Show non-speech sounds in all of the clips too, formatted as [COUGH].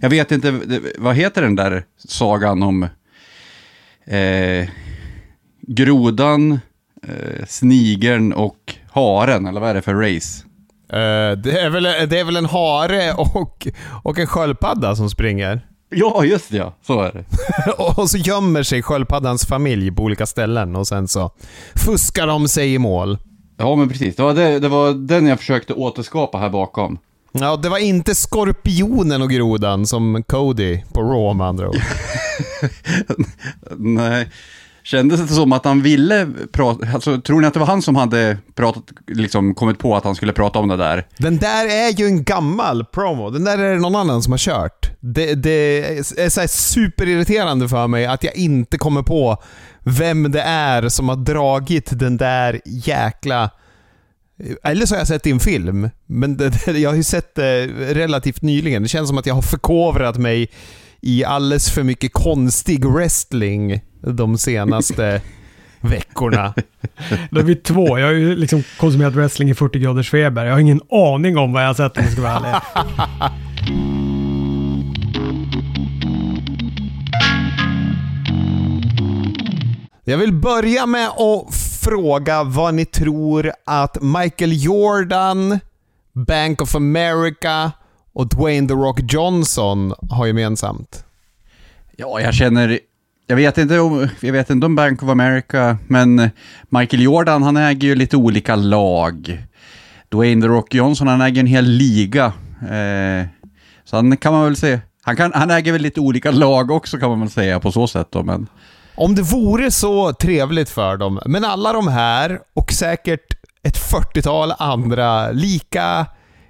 Jag vet inte, vad heter den där sagan om eh, grodan, eh, snigeln och haren, eller vad är det för race? Eh, det, är väl, det är väl en hare och, och en sköldpadda som springer. Ja, just det, ja. Så är det. [LAUGHS] och så gömmer sig sköldpaddans familj på olika ställen och sen så fuskar de sig i mål. Ja, men precis. Det var, det, det var den jag försökte återskapa här bakom. Ja, det var inte skorpionen och grodan som Cody på Raw med andra ord. [LAUGHS] Nej. Kändes det som att han ville prata, alltså tror ni att det var han som hade pratat, liksom kommit på att han skulle prata om det där? Den där är ju en gammal promo. Den där är det någon annan som har kört. Det, det är så superirriterande för mig att jag inte kommer på vem det är som har dragit den där jäkla... Eller så har jag sett i en film, men det, [LAUGHS] jag har ju sett det relativt nyligen. Det känns som att jag har förkovrat mig i alldeles för mycket konstig wrestling de senaste [LAUGHS] veckorna. Då är vi två. Jag har ju liksom konsumerat wrestling i 40 graders feber. Jag har ingen aning om vad jag har sett om jag ska vara ärlig. Jag vill börja med att fråga vad ni tror att Michael Jordan, Bank of America och Dwayne The Rock Johnson har gemensamt. Ja, jag känner, jag vet inte om, jag vet inte om Bank of America, men Michael Jordan, han äger ju lite olika lag. Dwayne The Rock Johnson, han äger en hel liga. Eh, så han kan man väl säga, han, kan, han äger väl lite olika lag också kan man väl säga på så sätt då, men... Om det vore så trevligt för dem, men alla de här och säkert ett 40-tal andra lika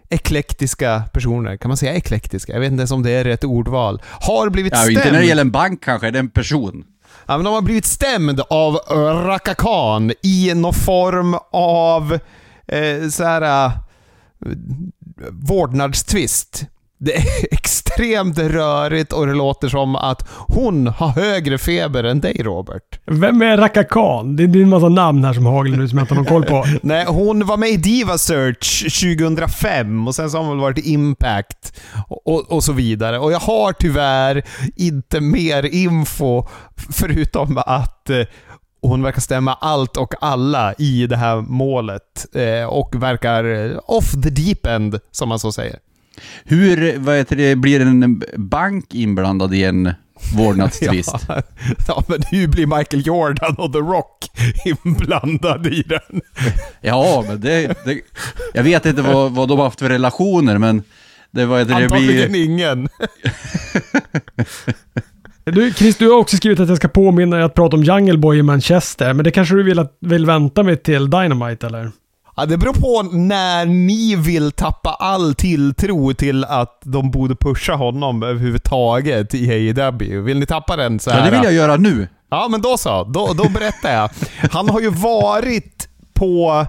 eklektiska personer, kan man säga eklektiska? Jag vet inte ens om det är rätt ordval. Har blivit Ja, stämd. inte när det gäller en bank kanske, det är en person. Ja, men de har blivit stämd av Raka Khan i någon form av eh, så här eh, vårdnadstvist. Det är [LAUGHS] extremt rörigt och det låter som att hon har högre feber än dig Robert. Vem är Raka Khan? Det är en massa namn här som haglar nu som jag inte har någon koll på. [LAUGHS] Nej, hon var med i Diva Search 2005 och sen så har hon väl varit i Impact och, och, så vidare. Och jag har tyvärr inte mer info förutom att eh, hon verkar stämma allt och alla i det här målet eh, och verkar off the deep end, som man så säger. Hur, vad heter det, blir en bank inblandad i en vårdnadstvist? [LAUGHS] Ja, ja, men hur blir Michael Jordan och The Rock inblandade i den? Ja, men det, det... Jag vet inte vad, vad de har haft för relationer, men... Det, det, det Antagligen blir... ingen. [LAUGHS] Du, Chris, du har också skrivit att jag ska påminna dig att prata om Jungle Boy i Manchester, men det kanske du vill, att, vill vänta med till Dynamite, eller? Ja, det beror på när ni vill tappa all tilltro till att de borde pusha honom överhuvudtaget i AEW. Vill ni tappa den så här? Ja, det vill jag göra nu. Ja, men då så. Då, då berättar jag. Han har ju varit på,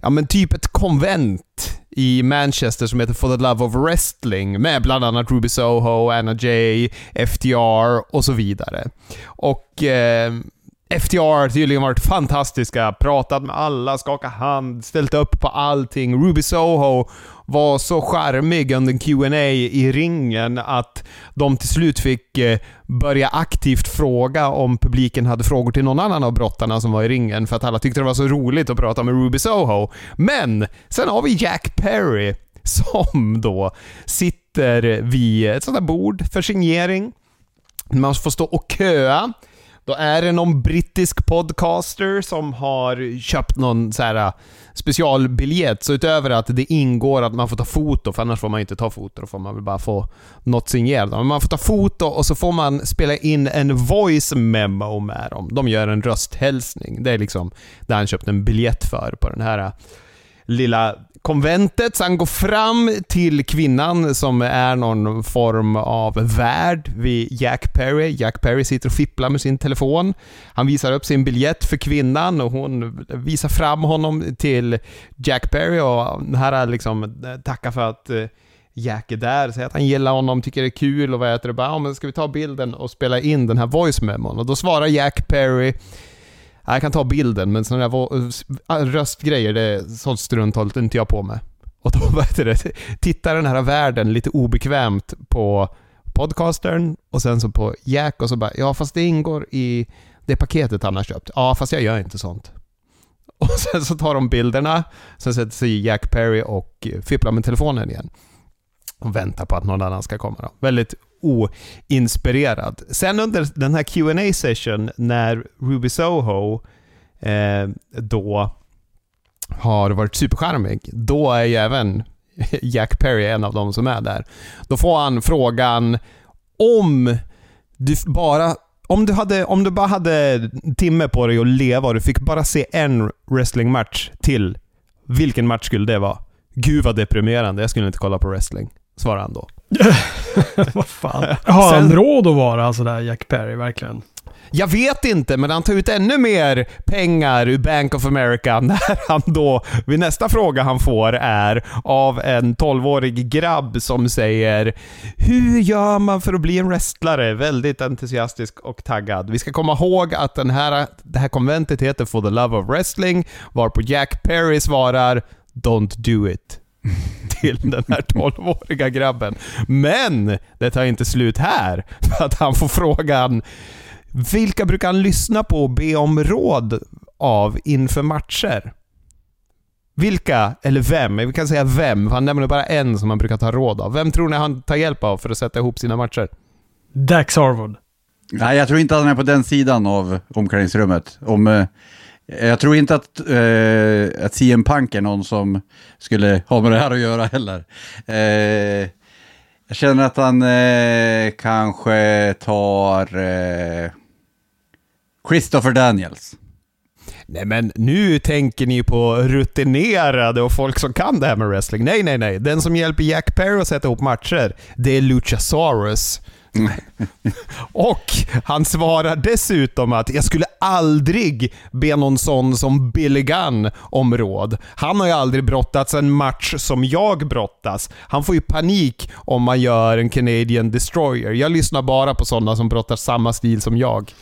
ja men typ ett konvent i Manchester som heter For the Love of Wrestling med bland annat Ruby Soho, Anna Jay, FTR och så vidare. Och eh, FTR har tydligen liksom varit fantastiska, pratat med alla, skakat hand, ställt upp på allting. Ruby Soho var så charmig under Q&A i ringen att de till slut fick eh, börja aktivt fråga om publiken hade frågor till någon annan av brottarna som var i ringen för att alla tyckte det var så roligt att prata med Ruby Soho. Men sen har vi Jack Perry som då sitter vid ett sånt där bord för signering. Man får stå och köa. Då är det någon brittisk podcaster som har köpt någon så här äh, specialbiljett. Så utöver att det ingår att man får ta foto, för annars får man inte ta foto, då får man väl bara få något signerat. Men man får ta foto och så får man spela in en voice memo med dem. De gör en rösthälsning. Det är liksom det han köpt en biljett för på den här äh, lilla konventet. Så han går fram till kvinnan som är någon form av värd vid Jack Perry. Jack Perry sitter och fipplar med sin telefon. Han visar upp sin biljett för kvinnan och hon visar fram honom till Jack Perry och den här liksom eh, tackar för att eh, Jack är där, säger att han gillar honom, tycker det är kul och vad heter det, bara ja, men ska vi ta bilden och spela in den här voice memon? Och då svarar Jack Perry jag kan ta bilden, men sådana där eh, röstgrejer, det, sånt strunt håller inte jag på med. Och då [LAUGHS] vad heter det, tittar den här världen lite obekvämt på, podcastern och sen så på Jack och så bara ja fast det ingår i det paketet han har köpt. Ja fast jag gör inte sånt. [LAUGHS] Och sen så tar de bilderna, sen sätter sig Jack Perry och eh, fipplar med telefonen igen. Och väntar på att någon annan ska komma. Då. Väldigt oinspirerad. Sen under den här qa session när Ruby Soho eh, då har varit supercharmig, då är ju även Jack Perry en av de som är där. Då får han frågan om du bara om du, hade, om du bara hade en timme på dig att leva och du fick bara se en wrestlingmatch till, vilken match skulle det vara? Gud vad deprimerande, jag skulle inte kolla på wrestling, svarar han då. [LAUGHS] Vad fan. [LAUGHS] Har han råd att vara sådär Jack Perry, verkligen? Jag vet inte, men han tar ut ännu mer pengar ur Bank of America [LAUGHS] när han då, vid nästa fråga han får är av en 12-årig grabb som säger Hur gör man för att bli en wrestlare? Väldigt entusiastisk och taggad. Vi ska komma ihåg att den här, det här konventet heter For the Love of Wrestling, varpå Jack Perry svarar Don't do it [LAUGHS] till den här 12-åriga grabben. Men det tar inte slut här, [LAUGHS] för att han får frågan vilka brukar han lyssna på och be om råd av inför matcher? Vilka, eller vem, vi kan säga vem, för han nämner bara en som han brukar ta råd av. Vem tror ni han tar hjälp av för att sätta ihop sina matcher? Dax Harwood. Nej, jag tror inte att han är på den sidan av omklädningsrummet. Om, eh, jag tror inte att, eh, att CM Punk är någon som skulle ha med det här att göra heller. Eh, jag känner att han eh, kanske tar eh, Christopher Daniels. Nej men nu tänker ni på rutinerade och folk som kan det här med wrestling. Nej, nej, nej. Den som hjälper Jack Perry att sätta ihop matcher, det är Luchasaurus. [LAUGHS] och han svarar dessutom att jag skulle aldrig be någon sån som Billy Gunn om råd. Han har ju aldrig brottats en match som jag brottas. Han får ju panik om man gör en Canadian Destroyer. Jag lyssnar bara på sådana som brottas samma stil som jag.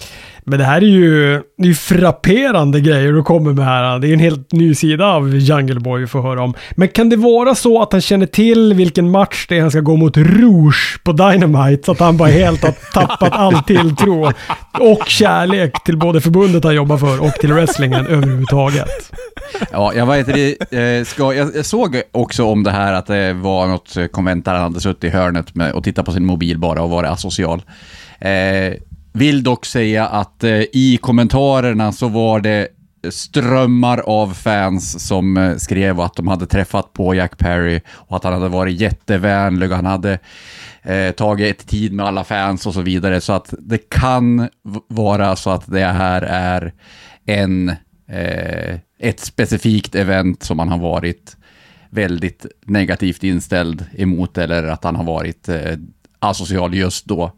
Men det här är ju, det är ju frapperande grejer du kommer med här. Det är en helt ny sida av Jungle Boy vi får höra om. Men kan det vara så att han känner till vilken match det är han ska gå mot Rouge på Dynamite? Så att han bara helt har tappat all tilltro och kärlek till både förbundet han jobbar för och till wrestlingen överhuvudtaget. Ja, jag, vet, det, eh, ska, jag såg också om det här att det var något konvent där han hade suttit i hörnet med, och tittat på sin mobil bara och varit asocial. Eh, vill dock säga att eh, i kommentarerna så var det strömmar av fans som eh, skrev att de hade träffat på Jack Perry och att han hade varit jättevänlig och han hade eh, tagit ett tid med alla fans och så vidare. Så att det kan vara så att det här är en, eh, ett specifikt event som han har varit väldigt negativt inställd emot eller att han har varit eh, asocial just då.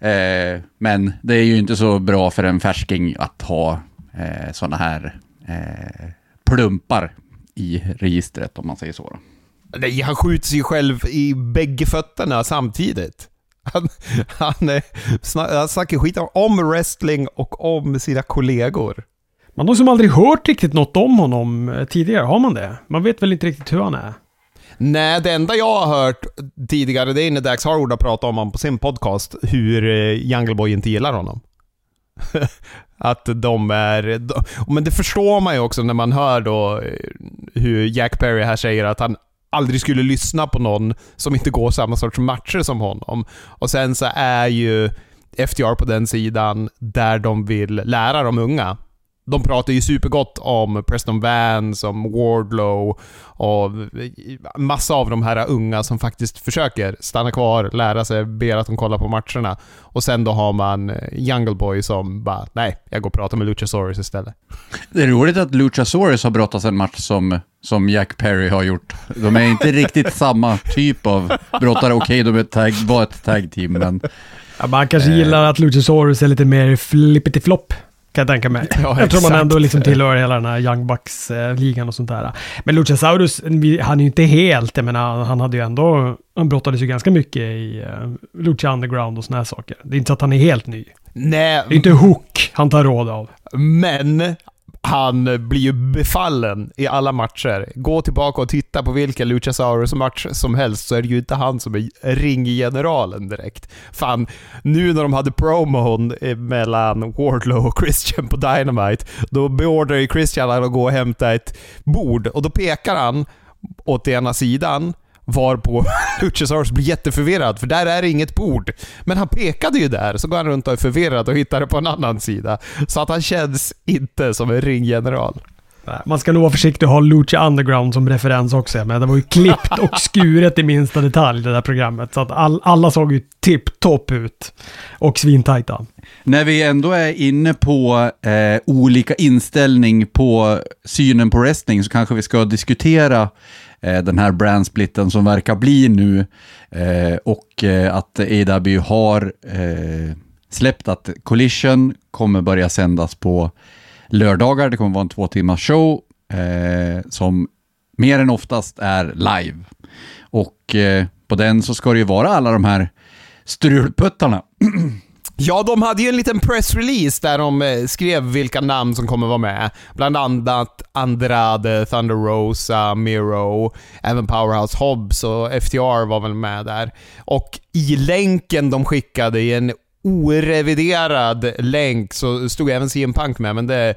Eh, men det är ju inte så bra för en färsking att ha eh, sådana här eh, plumpar i registret om man säger så. Då. Nej, han skjuter sig själv i bägge fötterna samtidigt. Han, han, han snackar skit om wrestling och om sina kollegor. Man har som aldrig hört riktigt något om honom eh, tidigare, har man det? Man vet väl inte riktigt hur han är? Nej, det enda jag har hört tidigare det är när Dax Harwood har pratat om honom på sin podcast, hur eh, Jungle Boy inte gillar honom. [LAUGHS] att de är... Men det förstår man ju också när man hör då eh, hur Jack Perry här säger att han aldrig skulle lyssna på någon som inte går samma sorts matcher som honom. Och sen så är ju FDR på den sidan där de vill lära de unga de pratar ju supergott om Preston Vance, om Wardlow och massa av de här unga som faktiskt försöker stanna kvar, lära sig, ber att de kollar på matcherna. Och sen då har man eh, Jungle Boy som bara, nej, jag går och pratar med Luchasaurus istället. Det är roligt att Luchasaurus har brottats en match som, som Jack Perry har gjort. De är inte riktigt [LAUGHS] samma typ av brottare. Okej, okay, de är tag, var ett tag team, men... Ja, man kanske eh. gillar att Luchasaurus är lite mer flippity-flopp. Kan jag tänka mig. [LAUGHS] Ja, jag tror man ändå liksom tillhör hela den här Young Bucks-ligan och sånt där. Men Luchasaurus, han är ju inte helt, jag menar, han hade ju ändå, han brottades ju ganska mycket i uh, Lucha Underground och såna här saker. Det är inte så att han är helt ny. Nej. Det är inte Hook han tar råd av. Men han eh, blir ju befallen i alla matcher. Gå tillbaka och titta på vilken Luchasaurus-match som helst så är det ju inte han som är ringgeneralen direkt. Fan, nu när de hade promon mellan Wardlow och Christian på Dynamite, då beordrar ju Christian att gå och hämta ett bord och då pekar han åt ena sidan Varpå [LAUGHS] Luchasaurus blir jätteförvirrad, för där är det inget bord. Men han pekade ju där, så går han runt och är förvirrad och hittar det på en annan sida. Så att han känns inte som en ringgeneral. Man ska nog vara försiktig och ha Lucha Underground som referens också. Men det var ju klippt och skuret i minsta detalj det där programmet. Så att all, alla såg ju tipptopp ut. Och svintajta. När vi ändå är inne på eh, olika inställning på synen på wrestling så kanske vi ska diskutera Eh, den här brandsplitten som verkar bli nu eh, och eh, att AW har släppt att Collision kommer börja sändas på lördagar. Det kommer vara en två timmars show som mer än oftast är live. Och på den så ska det ju vara alla de här strulputtarna. [CLEARS THROAT] Ja, de hade ju en liten pressrelease där de eh, skrev vilka namn som kommer vara med. Bland annat Andrade, Thunder Rosa, Miro, även Powerhouse Hobbs och FTR var väl med där. Och i länken de skickade i en oreviderad länk så stod även CM Punk med, men det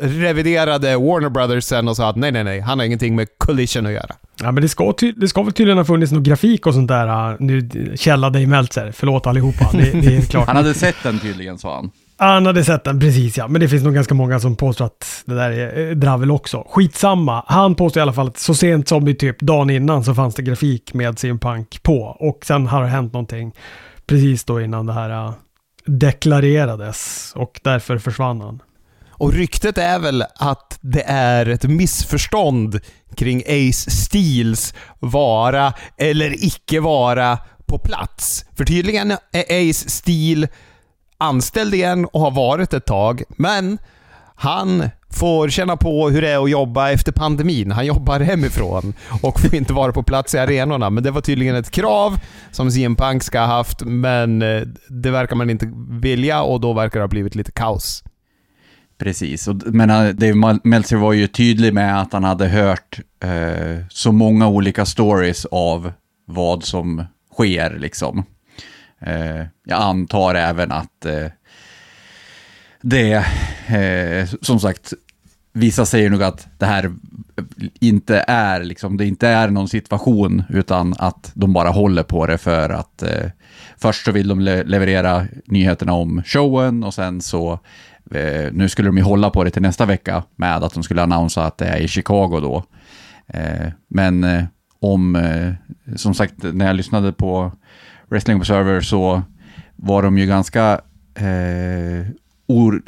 reviderade Warner Brothers sen och sa att nej, nej, nej, han har ingenting med Collision att göra. Ja, men det ska, det ska väl tydligen ha funnits någon grafik och sånt där. Uh, nu, källa dig Meltzer. Förlåt allihopa. Det, det är [LAUGHS] klart. han hade sett den tydligen, sa han. Han hade sett den, precis ja. Men det finns nog ganska många som påstår att det där är eh, dravel också. Skitsamma. Han påstår i alla fall att så sent som i typ dagen innan så fanns det grafik med CM Punk på. Och sen har det hänt någonting precis då innan det här äh, deklarerades. Och därför försvann han. Och ryktet är väl att det är ett missförstånd kring Ace Steels vara eller icke vara på plats. För tydligen är Ace Steel anställd igen och har varit ett tag, men han får känna på hur det är att jobba efter pandemin. Han jobbar hemifrån och får inte vara på plats i arenorna. Men det var tydligen ett krav som CM Punk ska ha haft, men eh, det verkar man inte vilja och då verkar det ha blivit lite kaos. Precis, och, men eh, Dave Meltzer var ju tydlig med att han hade hört eh, så många olika stories av vad som sker liksom. Eh, jag antar även att eh, det, eh, som sagt, vissa säger nog att det här inte är, liksom, det inte är någon situation, utan att de bara håller på det för att eh, först så vill de le leverera nyheterna om showen och sen så eh, nu skulle de ju hålla på det till nästa vecka med att de skulle annonsera att det är i Chicago då. Eh, men eh, om, eh, som sagt, när jag lyssnade på Wrestling Observer så var de ju ganska eh, or,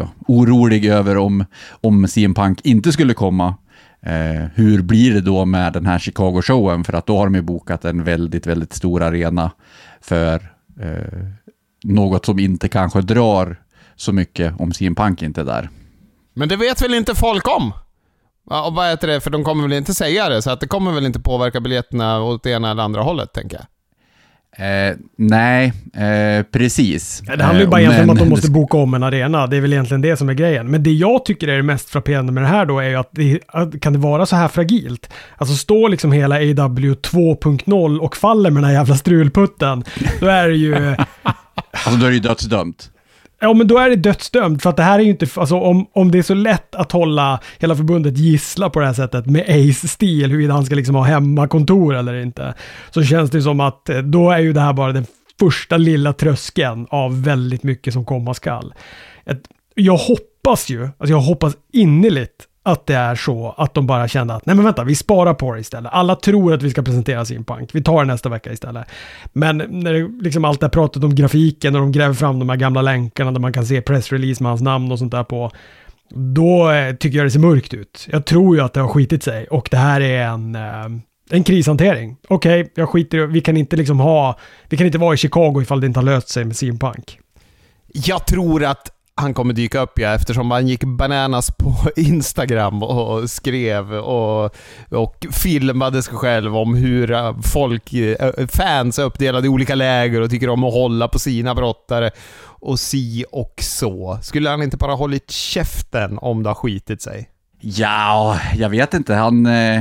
ja, orolig över om, om CM Punk inte skulle komma. Eh, hur blir det då med den här Chicago-showen? För att då har de ju bokat en väldigt, väldigt stor arena för eh, något som inte kanske drar så mycket om CM Punk inte är där. Men det vet väl inte folk om? Ja, och vad heter det? För de kommer väl inte säga det, så att det kommer väl inte påverka biljetterna åt det ena eller andra hållet, tänker jag. Eh, nej, eh, precis. Det handlar ju bara eh, egentligen om att de måste boka om en arena. Det är väl egentligen det som är grejen. Men det jag tycker är det mest frapperande med det här då är ju att, det, kan det vara så här fragilt? Alltså står liksom hela AW 2.0 och faller med den här jävla strulputten, då är det ju... [LAUGHS] alltså då är det ju dödsdömt. Ja, men då är det dödsdömt. För att det här är ju inte, alltså om, om det är så lätt att hålla hela förbundet gissla på det här sättet med Ace-stil, huruvida han ska liksom ha hemmakontor eller inte, så känns det som att eh, då är ju det här bara den första lilla tröskeln av väldigt mycket som komma skall. Jag hoppas ju, alltså jag hoppas innerligt att det är så att de bara kände att nej men vänta, vi sparar på det istället. Alla tror att vi ska presentera sin punk. Vi tar det nästa vecka istället. Men när det liksom allt det här pratet om grafiken och de gräver fram de här gamla länkarna där man kan se pressrelease med hans namn och sånt där på. Då eh, tycker jag det ser mörkt ut. Jag tror ju att det har skitit sig och det här är en, eh, en krishantering. Okej, okay, jag skiter i Vi kan inte liksom ha, vi kan inte vara i Chicago ifall det inte har löst sig med sin punk. Jag tror att han kommer dyka upp ja, eftersom han gick bananas på [LAUGHS] Instagram och skrev och, och filmade sig själv om hur eh, folk, eh, eh, fans är uppdelade i olika läger och tycker om att hålla på sina brottare och si och så. Skulle han inte bara hållit käften om det har skitit sig? Ja, jag vet inte. Han, eh,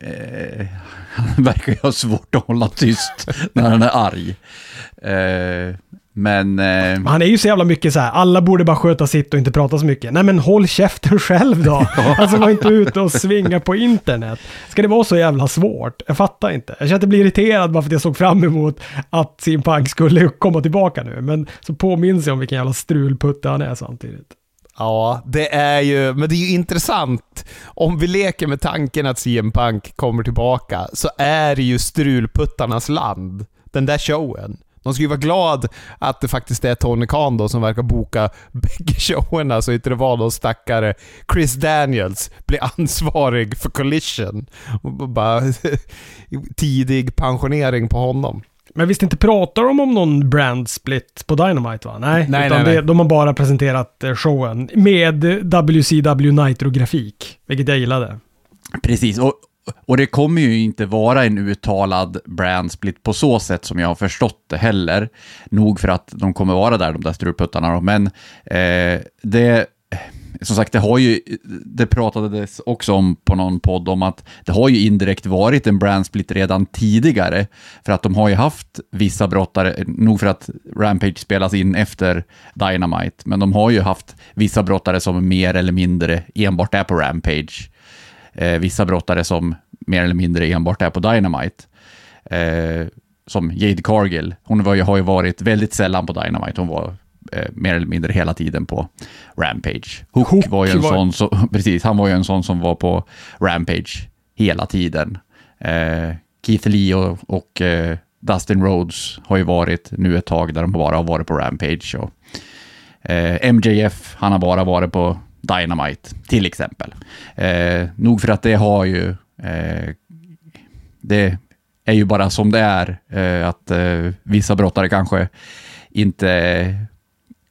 eh, [LAUGHS] han verkar ju ha svårt att hålla tyst när han är arg. Eh, men... Eh, Han är ju så jävla mycket så här. alla borde bara sköta sitt och inte prata så mycket. Nej men håll käften själv då. [LAUGHS] [LAUGHS] alltså var inte ute och svinga på internet. Ska det vara så jävla svårt? Jag fattar inte. Jag känner att jag blir irriterad bara för att jag såg fram emot att Sim Punk skulle komma tillbaka nu. Men så påminns jag om vilken jävla strulputte han är samtidigt. Ja, det är ju, men det är ju intressant. Om vi leker med tanken att CM Punk kommer tillbaka, så är det ju strulputtarnas land. Den där showen. De ska ju vara glad att det faktiskt är Tony Khan då som verkar boka bägge showerna så inte det var någon stackare Chris Daniels blir ansvarig för Collision. Och bara [LAUGHS] tidig pensionering på honom. Men visst inte pratar de om någon brand split på Dynamite va? Nej, Nej, utan nej, nej. Det, de har bara presenterat eh, showen med WCW Nitro-grafik, vilket jag gillade. Precis, och, och det kommer ju inte vara en uttalad brand split på så sätt som jag har förstått det heller. Nog för att de kommer vara där, de där strulputtarna. då. Men eh, det, som sagt, det har ju, det pratades också om på någon podd om att det har ju indirekt varit en brand split redan tidigare. För att de har ju haft vissa brottare, nog för att Rampage spelas in efter Dynamite, men de har ju haft vissa brottare som mer eller mindre enbart är på Rampage eh, vissa brottare som mer eller mindre enbart är på Dynamite. Eh, som Jade Cargill, hon var ju, har ju varit väldigt sällan på Dynamite, hon var eh, mer eller mindre hela tiden på Rampage. Hook, Hook var ju en var- sån, så, [LAUGHS] precis, han var ju en sån som var på Rampage hela tiden. Eh, Keith Lee och, och eh, Dustin Rhodes har ju varit nu ett tag där de bara har varit på Rampage. Och, Eh, MJF, han har bara varit på Dynamite, till exempel. Eh, nog för att det har ju... Eh, det är ju bara som det är, eh, att eh, vissa brottare kanske inte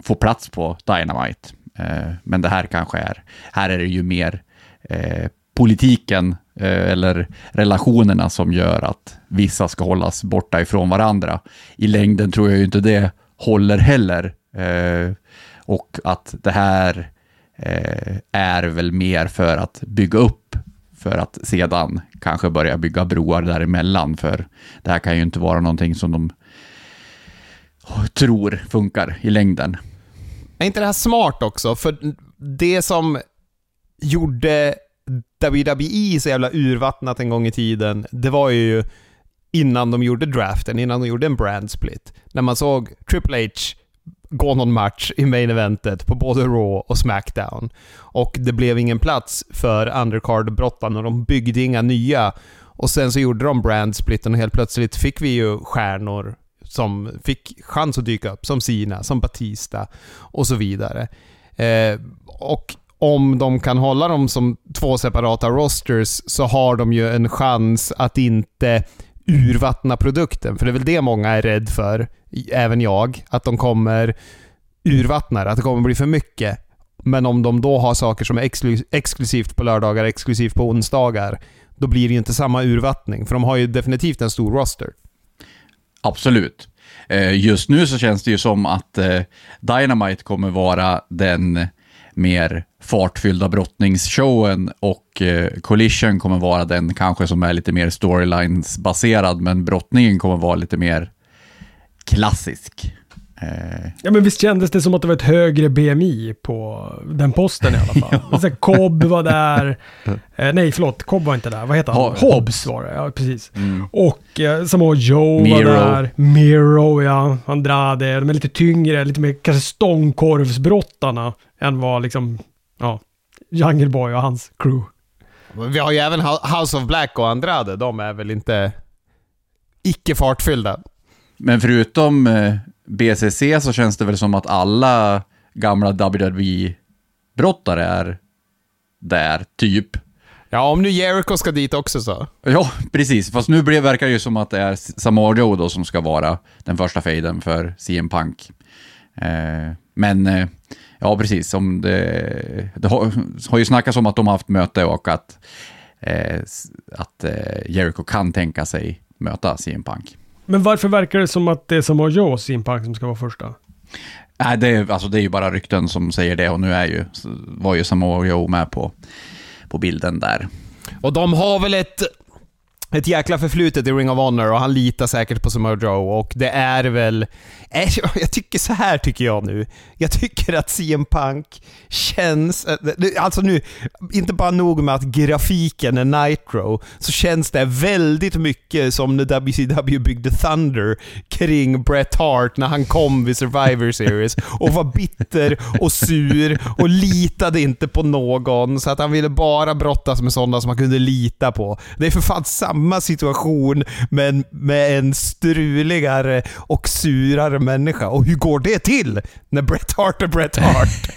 får plats på Dynamite. Eh, men det här kanske är... Här är det ju mer eh, politiken eh, eller relationerna som gör att vissa ska hållas borta ifrån varandra. I längden tror jag ju inte det håller heller. Eh, och att det här Eh, är väl mer för att bygga upp, för att sedan kanske börja bygga broar däremellan, för det här kan ju inte vara någonting som de oh, tror funkar i längden. Är inte det här smart också? För det som gjorde WWE så jävla urvattnat en gång i tiden, det var ju innan de gjorde draften, innan de gjorde en brand split. När man såg Triple H gå någon match i main eventet på både Raw och Smackdown. Och det blev ingen plats för undercard-brottarna och de byggde inga nya. Och sen så gjorde de brandsplitten och helt plötsligt fick vi ju stjärnor som fick chans att dyka upp, som Sina, som Batista och så vidare. Eh, och om de kan hålla dem som två separata rosters så har de ju en chans att inte urvattna produkten. För det är väl det många är rädd för, även jag, att de kommer urvattna att det kommer bli för mycket. Men om de då har saker som är exklusivt på lördagar, exklusivt på onsdagar, då blir det ju inte samma urvattning. För de har ju definitivt en stor roster. Absolut. Eh, just nu så känns det ju som att eh, Dynamite kommer vara den mer fartfyllda brottningsshowen och eh, Collision kommer vara den kanske som är lite mer storylines-baserad, men brottningen kommer vara lite mer klassisk. Eh, Ja men visst kändes det som att det var ett högre BMI på den posten i alla fall. [LAUGHS] ja. Cobb var där. Eh, nej förlåt, Cobb var inte där. Vad heter han? Ha- Hobbs var det, ja precis. Och eh, Samoa Joe Miro. var där. Miro ja. Andrade. De är lite tyngre, lite mer kanske stångkorvsbrottarna än vad liksom, ja, Jungle Boy och hans crew. Vi har ju även House of Black och Andrade. De är väl inte icke fartfyllda. Men förutom eh, BCC så känns det väl som att alla gamla WWE-brottare är där, typ. Ja, om nu Jericho ska dit också så. Ja, precis. Fast nu verkar det ju som att det är Samoa Joe då som ska vara den första fejden för CM Punk. Eh, men eh, Ja, precis. Om det, det har, har ju snackats om att de har haft möte och att, eh, att eh, Jericho kan tänka sig möta CM Punk. Men varför verkar det som att det är Samoa Joe och CM Punk som ska vara första? Nej, det är, alltså, det är ju bara rykten som säger det och nu är ju, var ju Samoa Joe med på, på bilden där. Och de har väl ett ett jäkla förflutet i Ring of Honor och han litar säkert på Samoa Joe och det är väl... Eh, [LAUGHS] jag tycker så här tycker jag nu. Jag tycker att CM Punk känns... Eh, alltså nu, inte bara nog med att grafiken är Nitro, så känns det väldigt mycket som när WCW byggde Thunder kring Bret Hart när han kom vid Survivor Series och var bitter och sur och litade inte på någon så att han ville bara brottas med sådana som han kunde lita på. Det är för fan samma samma situation men med en struligare och surare människa. Och hur går det till när Bret Hart är Bret Hart?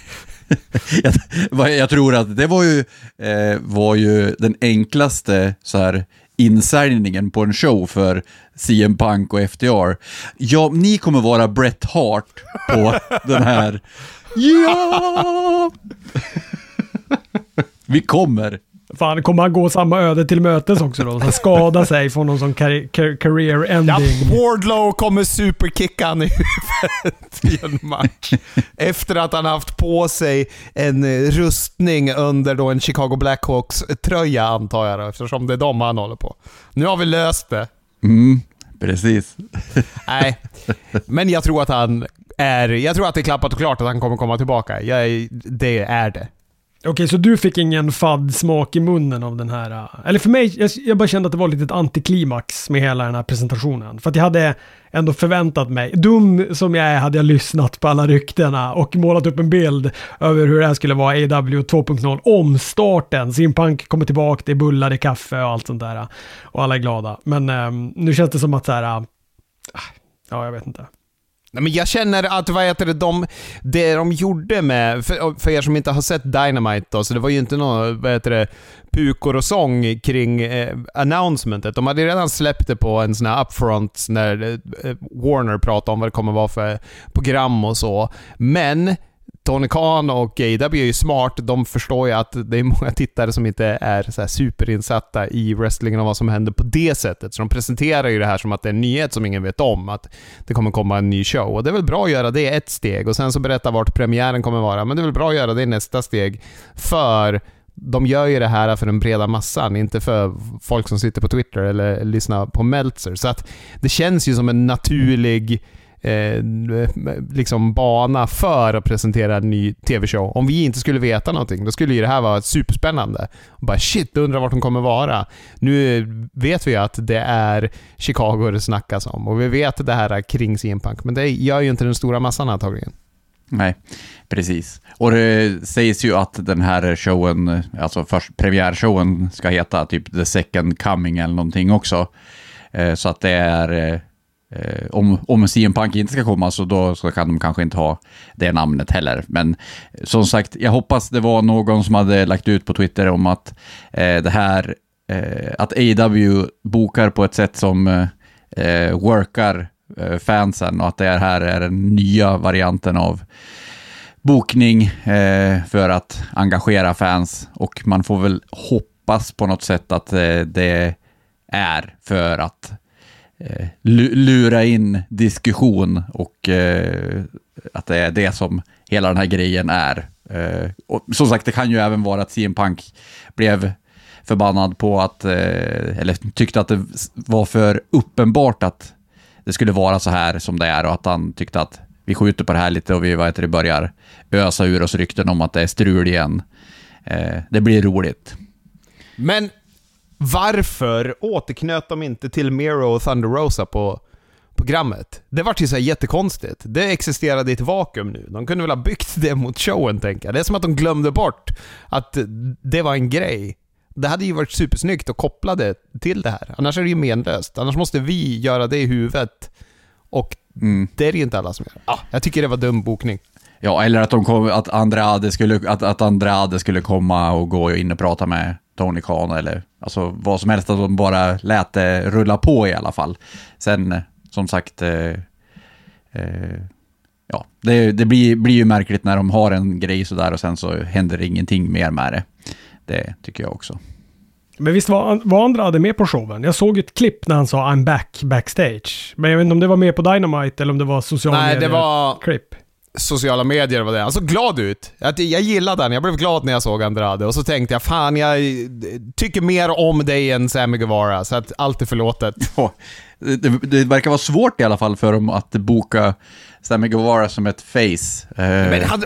[LAUGHS] [LAUGHS] jag, jag, tror att det var ju, eh, var ju den enklaste så här insäljningen på en show för CM Punk och FTR. Ja, ni kommer vara Bret Hart på [LAUGHS] den här. Ja! Vi kommer. Fan, kommer han gå samma öde till mötes också då? Så skada sig från någon sån career ending. Ja, Wardlow kommer superkicka han i huvudet i en match. Efter att han haft på sig en rustning under då en Chicago Blackhawks-tröja antar jag då, eftersom det är dem han håller på. Nu har vi löst det. Mm, precis. Nej, men jag tror att han är... Jag tror att det är klappat och klart att han kommer komma tillbaka. Jag, det är det. Okej, så du fick ingen fadd smak i munnen av den här? Äh, eller för mig, jag, jag bara kände att det var lite ett antiklimax med hela den här presentationen. För att jag hade ändå förväntat mig, dum som jag är hade jag lyssnat på alla ryktena och målat upp en bild över hur det här skulle vara AW 2.0 omstarten. Simpunk kommer tillbaka, det är bullar, det är kaffe och allt sånt där. Äh, och alla är glada. Men ähm, nu känns det som att så här, äh, äh ja jag vet inte. Nej, men jag känner att, vad heter det, de, det de gjorde med, för, för er som inte har sett Dynamite då, så det var ju inte någon, vad heter det, pukor och sång kring eh, announcementet. De hade redan släppt det på en sån här upfront när eh, Warner pratade om vad det kommer vara för program och så. Men Tony Khan och AW är ju smart. De förstår ju att det är många tittare som inte är så superinsatta i wrestlingen och vad som händer på det sättet. Så de presenterar ju det här som att det är en nyhet som ingen vet om. Att det kommer komma en ny show. Och det är väl bra att göra det ett steg och sen så berätta vart premiären kommer vara. Men det är väl bra att göra det i nästa steg. För de gör ju det här för den breda massan, inte för folk som sitter på Twitter eller lyssnar på Meltzer. Så att det känns ju som en naturlig eh, liksom bana för att presentera en ny TV-show. Om vi inte skulle veta någonting, då skulle ju det här vara superspännande. Och bara shit, undrar vart de kommer vara. Nu vet vi att det är Chicago det snackas om och vi vet det här kring CM Punk, men det gör ju inte den stora massan antagligen. Nej, precis. Och det sägs ju att den här showen, alltså först premiärshowen, ska heta typ The Second Coming eller någonting också. Eh, så att det är eh, eh, om, om CM Punk inte ska komma så då så kan de kanske inte ha det namnet heller. Men som sagt, jag hoppas det var någon som hade lagt ut på Twitter om att eh, det här, eh, att AW bokar på ett sätt som eh, workar eh, fansen och att det här är den nya varianten av bokning eh, för att engagera fans och man får väl hoppas på något sätt att eh, det är för att eh, Eh, lura in diskussion och eh, att det är det som hela den här grejen är. Eh, och som sagt, det kan ju även vara att CM Punk blev förbannad på att, eh, eller tyckte att det var för uppenbart att det skulle vara så här som det är och att han tyckte att vi skjuter på det här lite och vi vad heter det, börjar ösa ur oss rykten om att det är strul igen. Eh, det blir roligt. Men varför återknöt de inte till Miro och Thunder Rosa på programmet? Det var ju så jättekonstigt. Det existerade i ett vakuum nu. De kunde väl ha byggt det mot showen, tänker jag. Det är som att de glömde bort att det var en grej. Det hade ju varit supersnyggt att koppla det till det här. Annars är det ju menlöst. Annars måste vi göra det i huvudet. Och mm. det är det ju inte alla som gör. Ah, jag tycker det var dum bokning. Ja, eller att, de kom, att, Andrade skulle, att, att Andrade skulle komma och gå in och prata med Tony Khan eller alltså vad som helst, att de bara lät det rulla på i alla fall. Sen, som sagt, eh, eh, ja, det, det blir, blir ju märkligt när de har en grej sådär och sen så händer ingenting mer med det. Det tycker jag också. Men visst var, var Andrade med på showen? Jag såg ett klipp när han sa I'm back backstage. Men jag vet inte om det var med på Dynamite eller om det var sociala Nej, sociala medier var det. Han såg glad ut. Jag, jag gillade den. Jag blev glad när jag såg Andrade. Och så tänkte jag, fan jag tycker mer om dig än Sammy Guevara, så att allt är förlåtet. [LAUGHS] Ja, det, det verkar vara svårt i alla fall för dem att boka Sammy Guevara som ett face. Eh, Men han,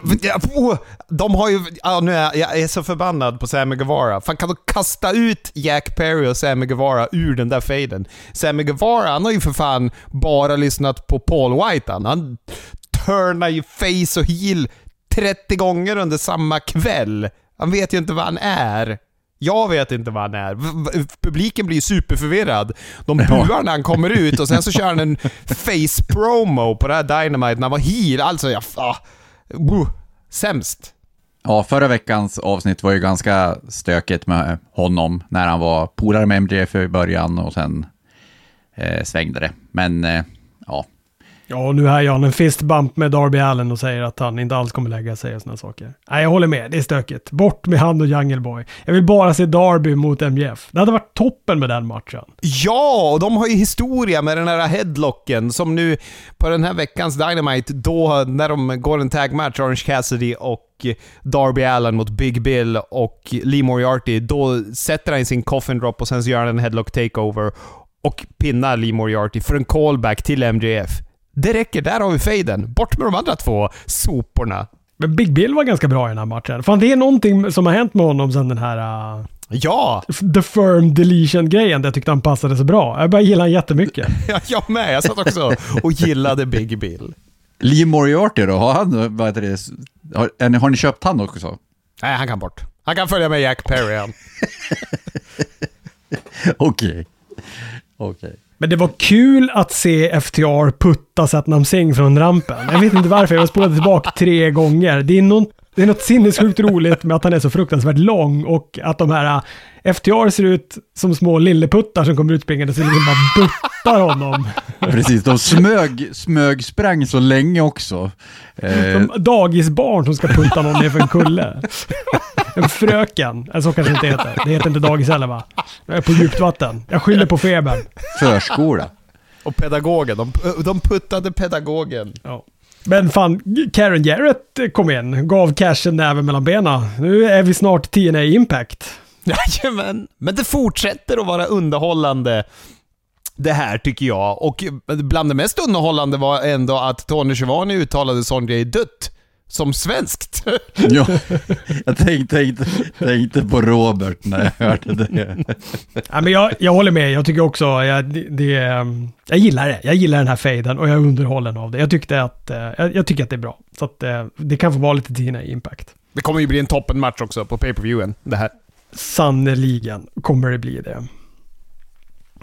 oh, de har ju... Ja, nu är jag, jag är så förbannad på Sammy Guevara. Fan, kan de kasta ut Jack Perry och Sammy Guevara ur den där faden? Sammy Guevara, han har ju för fan bara lyssnat på Paul White. Han, han turnar ju face och heel 30 gånger under samma kväll. Han vet ju inte vad han är. Jag vet inte vad han är. Publiken blir superförvirrad. De Ja. buar när han kommer ut och sen så kör han en face promo på det här Dynamite när han var heel. Alltså, jag... Ah, uh, sämst. Ja, förra veckans avsnitt var ju ganska stökigt med honom när han var polare med MJF i början och sen eh, svängde det. Men eh, ja, nu och nu han en fistbump med Darby Allen och säger att han inte alls kommer lägga sig och sådana saker. Nej, jag håller med. Det är stökigt. Bort med han och Jungle Boy. Jag vill bara se Darby mot MJF. Det hade varit toppen med den matchen. Ja, och de har ju historia med den här headlocken som nu på den här veckans Dynamite, då när de går en tagmatch, Orange Cassidy och Darby Allen mot Big Bill och Lee Moriarty, då sätter han sin coffin drop och sen så gör han en headlock takeover och pinnar Lee Moriarty för en callback till MJF. Det räcker, där har vi faden. Bort med de andra två soporna. Men Big Bill var ganska bra i den här matchen. Fan, det är någonting som har hänt med honom sen den här uh, Ja, The Firm Deletion-grejen där jag tyckte han passade så bra. Jag bara gillar han jättemycket. [LAUGHS] jag med. Jag satt också och gillade Big Bill. Lee Moriarty då, har han, vad heter det, har, har ni köpt han också? Nej, han kan bort. Han kan följa med Jack Perry. [LAUGHS] Okej. Okej. Men det var kul att se FTR putta Satnam Singh från rampen. Jag vet inte varför, jag har spolat tillbaka tre gånger. Det är, något, det är något sinnessjukt roligt med att han är så fruktansvärt lång och att de här äh, FTR ser ut som små lilleputtar som kommer utspringande så liksom bara buttar honom. Precis, de smög, smög sprang så länge också. Eh, Som dagisbarn som ska putta någon nerför en kulle. En fröken. Eller så kanske det inte heter. Det heter inte dagis heller va? Jag är på djupt vatten. Jag skyller på febern. förskola. Och pedagogen. De, de puttade pedagogen. Ja. Men fan, Karen Jarrett kom in. Gav cashen näven mellan benen. Nu är vi snart TNA Impact. [LAUGHS] Jajamän. Men det fortsätter att vara underhållande. Det här tycker jag. Och bland det mest underhållande var ändå att Tony Schiavone uttalade Sonjay Dutt som svenskt. [LAUGHS] Ja, jag tänkte, tänkte, tänkte på Robert när jag hörde det. Ja, men jag, jag håller med. Jag tycker också, jag, det, ehm, jag gillar det. Jag gillar den här faden och jag är underhållen av det. Jag, tyckte att, eh, jag, jag tycker att det är bra. Så att eh, det kan få vara lite TNA Impact. Det kommer ju bli en toppenmatch också på pay-per-viewen. Det här. Sannerligen kommer det bli det.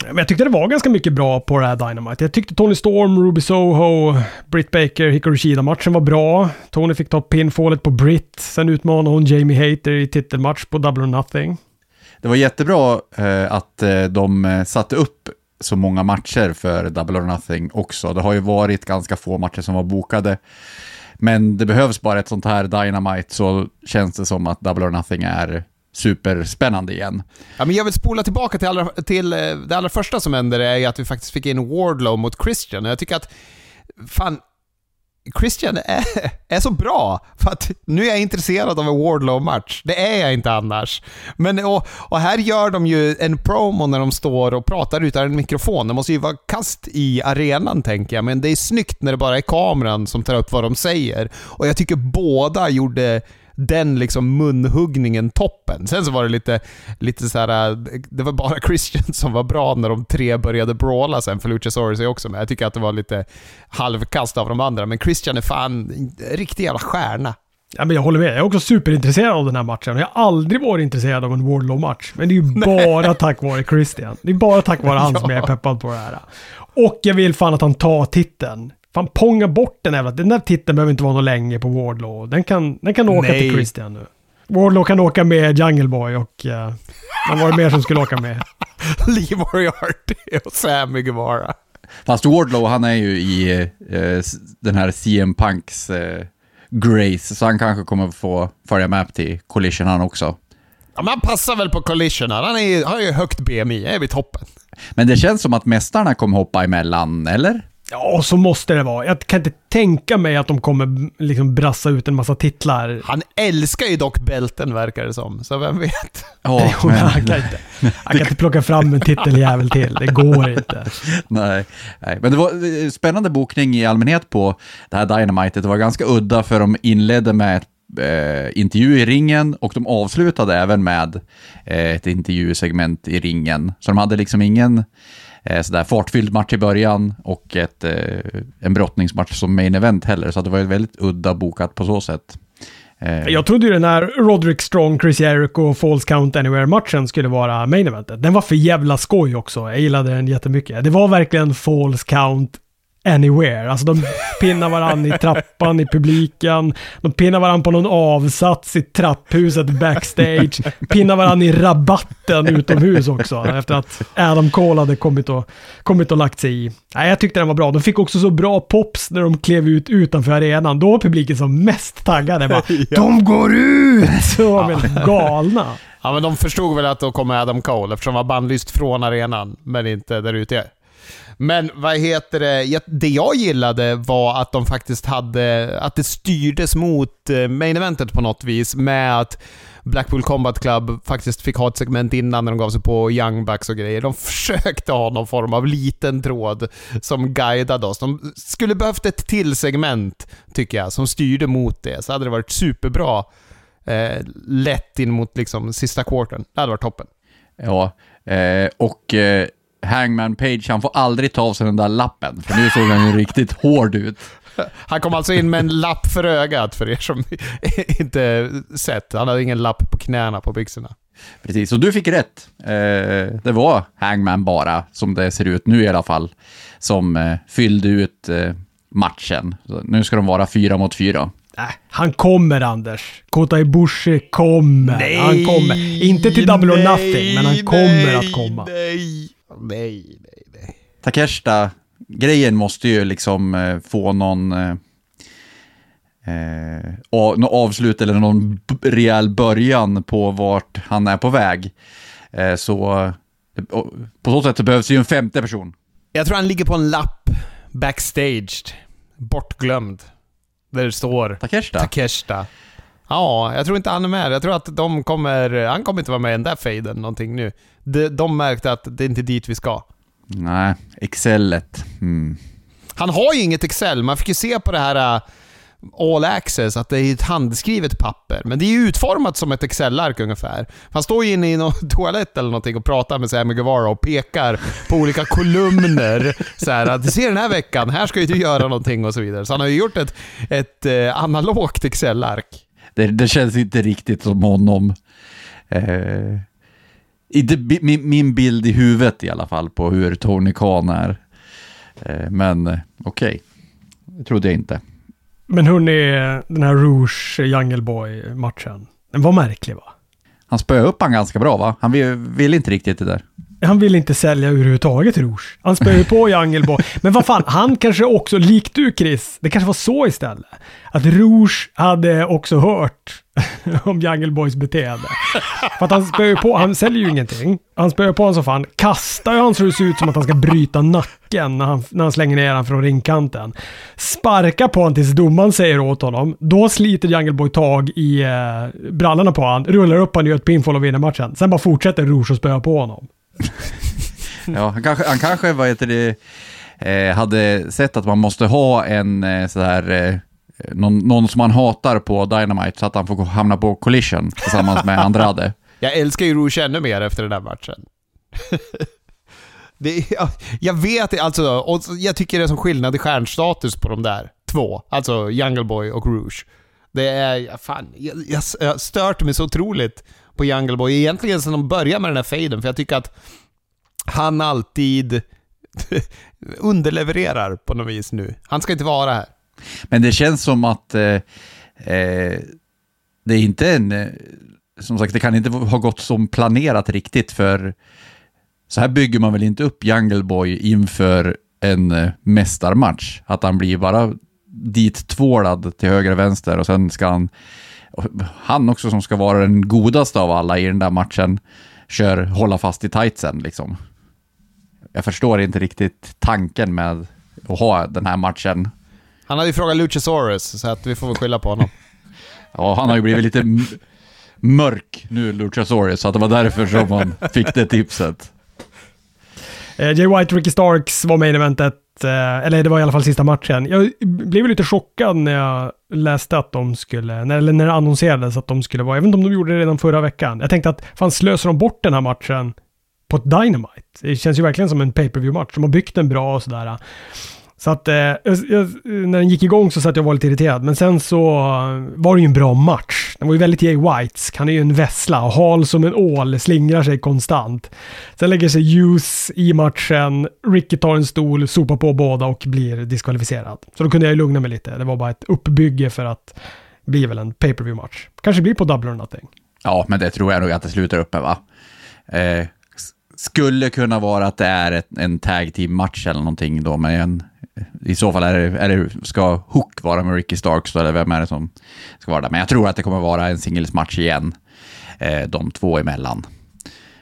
Men jag tyckte det var ganska mycket bra på det här Dynamite. Jag tyckte Tony Storm, Ruby Soho, Britt Baker, Hikaru Shida-matchen var bra. Tony fick ta pinfallet på Britt. Sen utmanade hon Jamie Hater i titelmatch på Double or Nothing. Det var jättebra eh, att eh, de eh, satte upp så många matcher för Double or Nothing också. Det har ju varit ganska få matcher som var bokade. Men det behövs bara ett sånt här Dynamite så känns det som att Double or Nothing är superspännande igen. Ja, men jag vill spola tillbaka till, allra, till eh, det allra första som hände, det är ju att vi faktiskt fick in Wardlow mot Christian. Jag tycker att, fan, Christian är, [LAUGHS] är så bra. För att nu är jag intresserad av en Wardlow-match. Det är jag inte annars. Men, och, och här gör de ju en promo när de står och pratar utan en mikrofon. Det måste ju vara kast i arenan, tänker jag. Men det är snyggt när det bara är kameran som tar upp vad de säger. Och jag tycker båda gjorde den liksom munhuggningen toppen. Sen så var det lite, lite så här, äh, det var bara [LAUGHS] Christian som var bra när de tre började brawla sen, för Luchasaurus är också med. Jag tycker att det var lite halvkast av de andra, men Christian är fan en riktig jävla stjärna. Ja, men jag håller med. Jag är också superintresserad av den här matchen. Jag har aldrig varit intresserad av en Wardlow-match. Men det är ju bara tack vare Christian. Det är bara tack vare han som [LAUGHS] jag är peppad på det här. Och jag vill fan att han tar titeln. Fan ponga bort den jävla... Den där titeln behöver inte vara något länge på Wardlow. Den kan, den kan åka Nej. till Christian nu. Wardlow kan åka med Jungle Boy och... Uh, vad var det mer som skulle åka med? [LAUGHS] Lee Moriarty och Sammy Guevara. Fast Wardlow, han är ju i eh, den här CM Punks eh, Grace, så han kanske kommer få följa med till Collision han också. Ja, men han passar väl på collision här. Han är har ju högt BMI, är vid toppen. Men det känns som att mästarna kommer hoppa emellan, eller? Ja, så måste det vara. Jag kan inte tänka mig att de kommer liksom brassa ut en massa titlar. Han älskar ju dock bälten verkar det som, så vem vet? [LAUGHS] Ja, Jo, men han kan inte, han kan inte plocka fram en titeljävel till. Det går inte. [LAUGHS] Nej, nej, men det var eh, spännande bokning i allmänhet på det här Dynamite. Det var ganska udda för de inledde med ett eh, intervju i ringen och de avslutade även med eh, ett intervjusegment i ringen. Så de hade liksom ingen eh, sådär fartfylld match i början och ett, eh, en brottningsmatch som main event heller. Så det var ju väldigt udda bokat på så sätt. Eh, Jag trodde ju den här Roderick Strong, Chris Jericho och Falls Count Anywhere-matchen skulle vara main eventet. Den var för jävla skoj också. Jag gillade den jättemycket. Det var verkligen Falls Count Anywhere. Alltså de pinnar varandra i trappan i publiken. De pinnar varandra på någon avsats i trapphuset backstage. Pinnar varandra i rabatten utomhus också. Efter att Adam Cole hade kommit och, kommit och lagt sig i. Nej, jag tyckte den var bra. De fick också så bra pops när de klev ut utanför arenan. Då var publiken som mest taggade. Bara, [LAUGHS] De går ut! Så var helt galna. Ja, men de förstod väl att då kommer Adam Cole eftersom han var bannlyst från arenan, men inte där ute. Men vad heter det? Det jag gillade var att de faktiskt hade, att det styrdes mot eh, main eventet på något vis med att Blackpool Combat Club faktiskt fick ha ett segment innan när de gav sig på Young Bucks och grejer. De [LAUGHS] försökte ha någon form av liten tråd som guidade oss. De skulle behövt ett till segment, tycker jag, som styrde mot det. Så hade det varit superbra eh, lätt in mot liksom sista quartern. Det hade varit toppen. Ja, eh, och eh, Hangman Page, han får aldrig ta av sig den där lappen, för nu såg han ju riktigt hård ut. Han kom alltså in med en lapp för ögat för er som [LAUGHS] inte sett. Han hade ingen lapp på knäna på byxorna. Precis, och du fick rätt. Eh, det var Hangman bara, som det ser ut nu i alla fall, som eh, fyllde ut eh, matchen. Så nu ska de vara fyra mot fyra. Äh, han kommer Anders. Kota Ibushi kommer. han kommer. Inte till Double or Nothing, men han kommer att komma. Nej, nej, nej, nej. Takeshita-grejen måste ju liksom eh, få någon... Eh, eh, och, någon avslut eller någon rejäl början på vart han är på väg. Eh, så eh, på så sätt så behövs ju en femte person. Jag tror han ligger på en lapp backstage. Bortglömd. Där det står Takeshita? Takeshita. Ja, jag tror inte han är med. Jag tror att de kommer... Han kommer inte vara med i den där fejden någonting nu. De, de märkte att det är inte dit vi ska. Nej, Excelet. Mm. Han har ju inget Excel. Man fick ju se på det här uh, All Access att det är ett handskrivet papper. Men det är ju utformat som ett Excel-ark ungefär. Han står ju inne i någon [LAUGHS] toalett eller någonting och pratar med Sammy Guevara och pekar på olika kolumner. [LAUGHS] Så här, att ser den här veckan, här ska ju du göra någonting och så vidare. Så han har ju gjort ett, ett eh, analogt Excel-ark. Det, det känns inte riktigt som honom. Eh, inte bi- min, min bild i huvudet i alla fall på hur Tony Khan är. Eh, men eh, okej, det trodde jag inte. Men hörni, den här Rouge Jungle Boy-matchen. Den var märklig va? Han spöade upp han ganska bra va? Han vill, vill inte riktigt det där. Han vill inte sälja överhuvudtaget Rouge. Han spöar ju på Jungle Men vad fan, han kanske också, likt du Chris, det kanske var så istället. Att Rouge hade också hört [LAUGHS] om Jungle Boys beteende. För att han spöar ju på, han säljer ju ingenting. Han spöar på honom som fan, kastar ju han så det ser ut som att han ska bryta nacken när han, när han slänger ner honom från ringkanten. Sparkar på honom tills domaren säger åt honom. Då sliter Jungle Boy tag i eh, brallorna på honom, rullar upp honom, gör ett pinfall och vinner matchen. Sen bara fortsätter Rouge att spöa på honom. [LAUGHS] Ja, han kanske, han kanske vad heter det, eh, hade sett att man måste ha en eh, sådär, eh, någon, någon som man hatar på Dynamite så att han får hamna på collision tillsammans med Andrade. [LAUGHS] Jag älskar ju Rouge ännu mer efter den där matchen. [LAUGHS] det, jag, jag vet alltså, och jag tycker det är som skillnad i stjärnstatus på de där två. Alltså Jungle Boy och Rouge. Det är, fan, jag, jag, jag har stört mig så otroligt på Jungle Boy. Egentligen sedan de började med den här faden, för jag tycker att han alltid [LAUGHS] underlevererar på något vis nu. Han ska inte vara här. Men det känns som att eh, eh, det är inte en... Eh, som sagt, det kan inte ha gått som planerat riktigt för så här bygger man väl inte upp Jungle Boy inför en eh, mästarmatch. Att han blir bara dit tvålad till höger och vänster och sen ska han, han också som ska vara den godaste av alla i den där matchen, kör hålla fast i tightsen liksom. Jag förstår inte riktigt tanken med att ha den här matchen. Han hade ju frågat Luchasaurus, så att vi får väl skylla på honom. [LAUGHS] Ja, han har ju blivit lite mörk nu, Luchasaurus, så att det var därför som han fick det tipset. Eh, Jay White Ricky Starks var main eventet, eh, eller det var i alla fall sista matchen. Jag blev lite chockad när jag läste att de skulle, när, eller när det annonserades att de skulle vara, jag vet inte om de gjorde det redan förra veckan. Jag tänkte att fan slösar de bort den här matchen på ett Dynamite? Det känns ju verkligen som en pay per view match De har byggt den bra och sådär. Så att eh, jag, när den gick igång så satt jag och var lite irriterad. Men sen så var det ju en bra match. Den var ju väldigt Jay Whites. Han är ju en vessla. och Hal som en ål, slingrar sig konstant. Sen lägger sig Hughes i matchen. Ricky tar en stol, sopar på båda och blir diskvalificerad. Så då kunde jag ju lugna mig lite. Det var bara ett uppbygge för att bli väl en pay per view match Kanske blir på double or nothing. Ja, men det tror jag nog att det slutar upp med, va? Eh, skulle kunna vara att det är ett, en tag team-match eller någonting då, men en, i så fall är det, är det, ska Hook vara med Ricky Starks eller vem är det som ska vara där? Men jag tror att det kommer vara en singles-match igen, eh, de två emellan.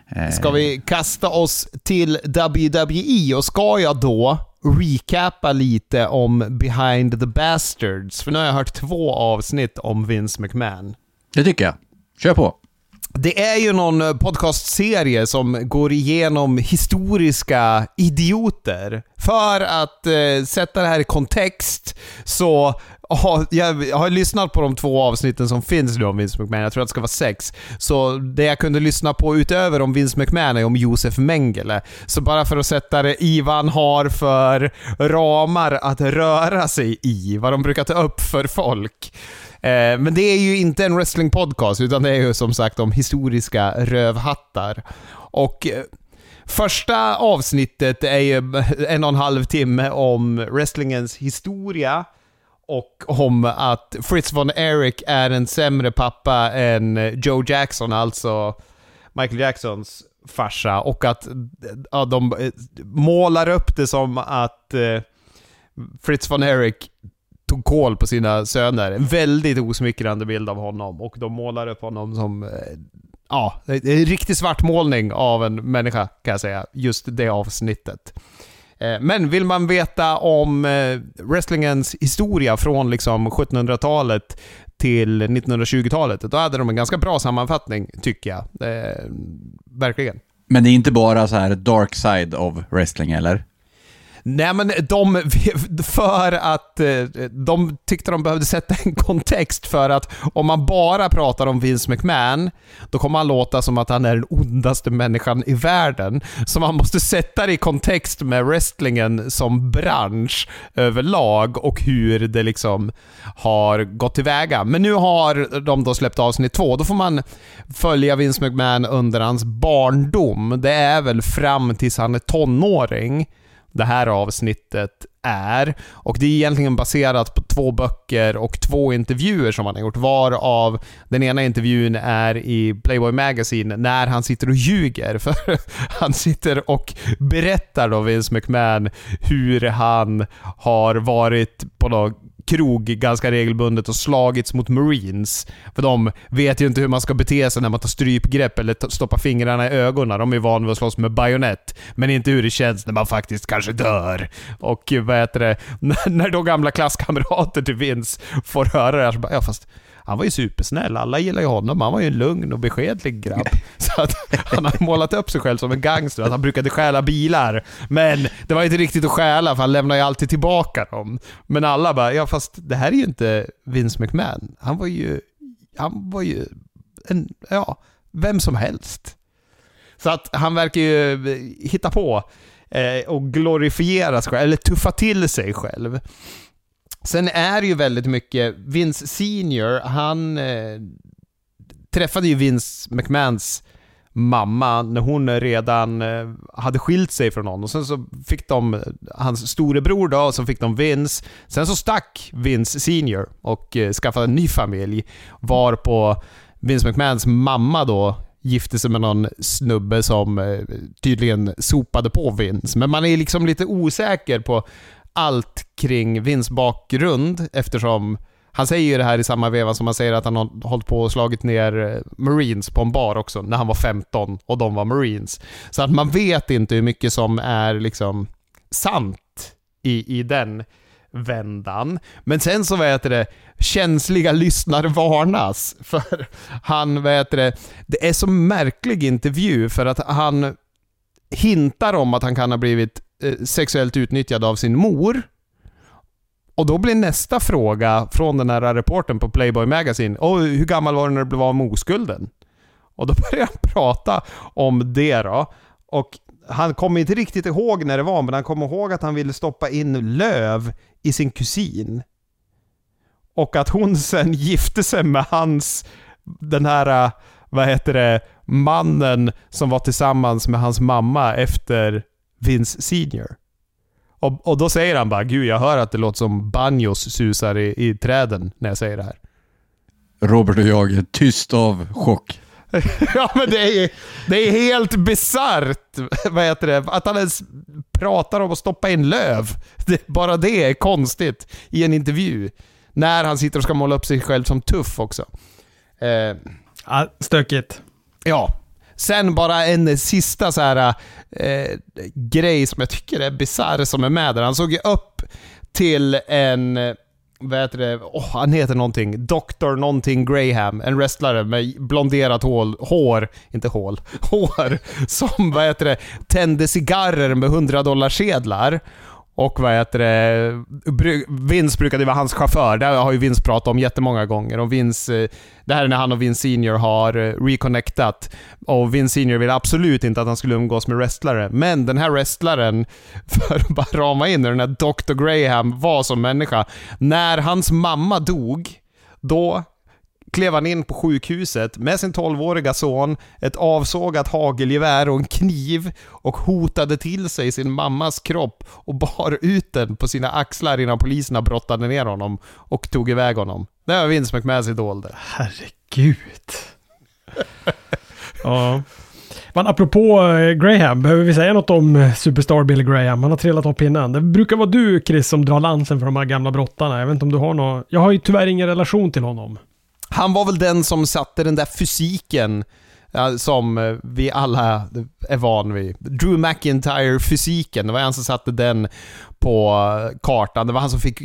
Eh, Ska vi kasta oss till WWE och ska jag då recapa lite om Behind the Bastards? För nu har jag hört två avsnitt om Vince McMahon. Det tycker jag. Kör på. Det är ju någon eh, podcastserie som går igenom historiska idioter. För att eh, sätta det här i kontext så Oh, jag, jag har lyssnat på de två avsnitten som finns nu om Vince McMahon, jag tror att det ska vara sex. Så det jag kunde lyssna på utöver om Vince McMahon är om Josef Mengele. Så bara för att sätta det i vad han har för ramar att röra sig i, vad de brukar ta upp för folk. Eh, men det är ju inte en wrestlingpodcast, utan det är ju som sagt om historiska rövhattar. Och eh, första avsnittet är ju en och en halv timme om wrestlingens historia och om att Fritz von Erich är en sämre pappa än Joe Jackson, alltså Michael Jacksons farsa. Och att ja, de eh, målar upp det som att eh, Fritz von Erich tog koll på sina söner. En väldigt osmickrande bild av honom och de målar upp honom som eh, Ja, det är en riktig svartmålning av en människa kan jag säga. Just det avsnittet. Eh, men vill man veta om eh, wrestlingens historia från liksom 1700-talet till 1920-talet, då hade de en ganska bra sammanfattning, tycker jag. Eh, verkligen. Men det är inte bara så här dark side of wrestling, eller? Nej men de, [LAUGHS] för att eh, de tyckte de behövde sätta en kontext för att om man bara pratar om Vince McMahon, då kommer han låta som att han är den ondaste människan i världen. Så man måste sätta det i kontext med wrestlingen som bransch överlag och hur det liksom har gått tillväga. Men nu har de då släppt avsnitt två, då får man följa Vince McMahon under hans barndom. Det är väl fram tills han är tonåring det här avsnittet är. Och det är egentligen baserat på två böcker och två intervjuer som han har gjort, varav den ena intervjun är i Playboy Magazine när han sitter och ljuger. [LAUGHS] För han sitter och berättar då, Vince McMahon, hur han har varit på något krog ganska regelbundet och slagits mot Marines. För de vet ju inte hur man ska bete sig när man tar strypgrepp eller stoppar fingrarna i ögonen. De är vana vid att slåss med bajonett. Men inte hur det känns när man faktiskt kanske dör. Och vad heter det? När, [LAUGHS] när då gamla klasskamrater till Vince får höra det här så bara, ja fast han var ju supersnäll. Alla gillar ju honom. Han var ju en lugn och beskedlig grabb. [LAUGHS] Så att han har målat upp sig själv som en gangster. Att han brukade stjäla bilar. Men det var inte riktigt att stjäla för han lämnar ju alltid tillbaka dem. Men alla bara, ja fast det här är ju inte Vince McMahon. Han var ju, han var ju en, ja, vem som helst. Så att han verkar ju eh, hitta på eh, och glorifiera sig själv, eller tuffa till sig själv. Sen är det ju väldigt mycket, Vince Senior, han eh, träffade ju Vince McMahons mamma när hon redan eh, hade skilt sig från honom. Och sen så fick de eh, hans storebror då, och så fick de Vince. Sen så stack Vince Senior och eh, skaffade en ny familj. Var på Vince McMahons mamma då gifte sig med någon snubbe som eh, tydligen sopade på Vince. Men man är liksom lite osäker på allt kring Vins bakgrund eftersom han säger ju det här i samma veva som han säger att han har hållit på och slagit ner eh, Marines på en bar också när han var 15 och de var Marines. Så att man vet inte hur mycket som är liksom sant i, i den vändan. Men sen så vet det, känsliga lyssnare varnas. [LAUGHS] För han, vet det, det är så märklig intervju för att han hintar om att han kan ha blivit Eh, sexuellt utnyttjad av sin mor. Och då blir nästa fråga från den här reporten på Playboy Magazine, oh, hur gammal var du när du blev av med oskulden? Och då [LAUGHS] börjar han prata om det då. Och han kommer inte riktigt ihåg när det var, men han kommer ihåg att han ville stoppa in löv i sin kusin. Och att hon [LAUGHS] sen gifte sig med hans, den här, eh, vad heter det, mannen som var tillsammans med hans mamma efter Vince Senior. Och, och då säger han bara, gud jag hör att det låter som banjos susar i, i träden när jag säger det här. Robert och jag är tyst av chock. [LAUGHS] ja men det är, det är helt bisarrt, vad heter det, att han ens pratar om att stoppa in löv. Det, bara det är konstigt i en intervju. När han sitter och ska måla upp sig själv som tuff också. Eh, Ja, stökigt. ja. Sen bara en sista så här eh, grej som jag tycker är bisarr som är med där. Han såg ju upp till en vad heter det? Oh, han heter någonting. Dr. någonting Graham. En wrestlare med blonderat hål, hår, inte hål, [LAUGHS] hår. Som, vad heter det, tände cigarrer med 100 dollar sedlar. Och vad heter det, Vince brukade vara hans chaufför. Det har ju Vince pratat om jättemånga gånger. Och Vince, eh, det här är när han och Vince Senior har eh, reconnectat. Och Vince Senior ville absolut inte att han skulle umgås med wrestlare. Men den här wrestlaren, [LAUGHS] för att bara rama in hur den här Dr. Graham var som människa. När hans mamma dog, då klev han in på sjukhuset med sin 12-åriga son, ett avsågat hagelgevär och en kniv och hotade till sig sin mammas kropp och bar ut den på sina axlar innan poliserna brottade ner honom och tog iväg honom. Det var Vince McMahons idol det. Herregud. [LAUGHS] ja. Men apropå eh, Graham, behöver vi säga något om eh, Superstar Billy Graham? Han har trillat av pinnen. Det brukar vara du, Chris, som drar lansen för de här gamla brottarna. Jag vet inte om du har något... Jag har ju tyvärr ingen relation till honom. Han var väl den som satte den där fysiken eh, som eh, vi alla är van vid. Drew McIntyre-fysiken, det var han som satte den på eh, kartan. Det var han som fick...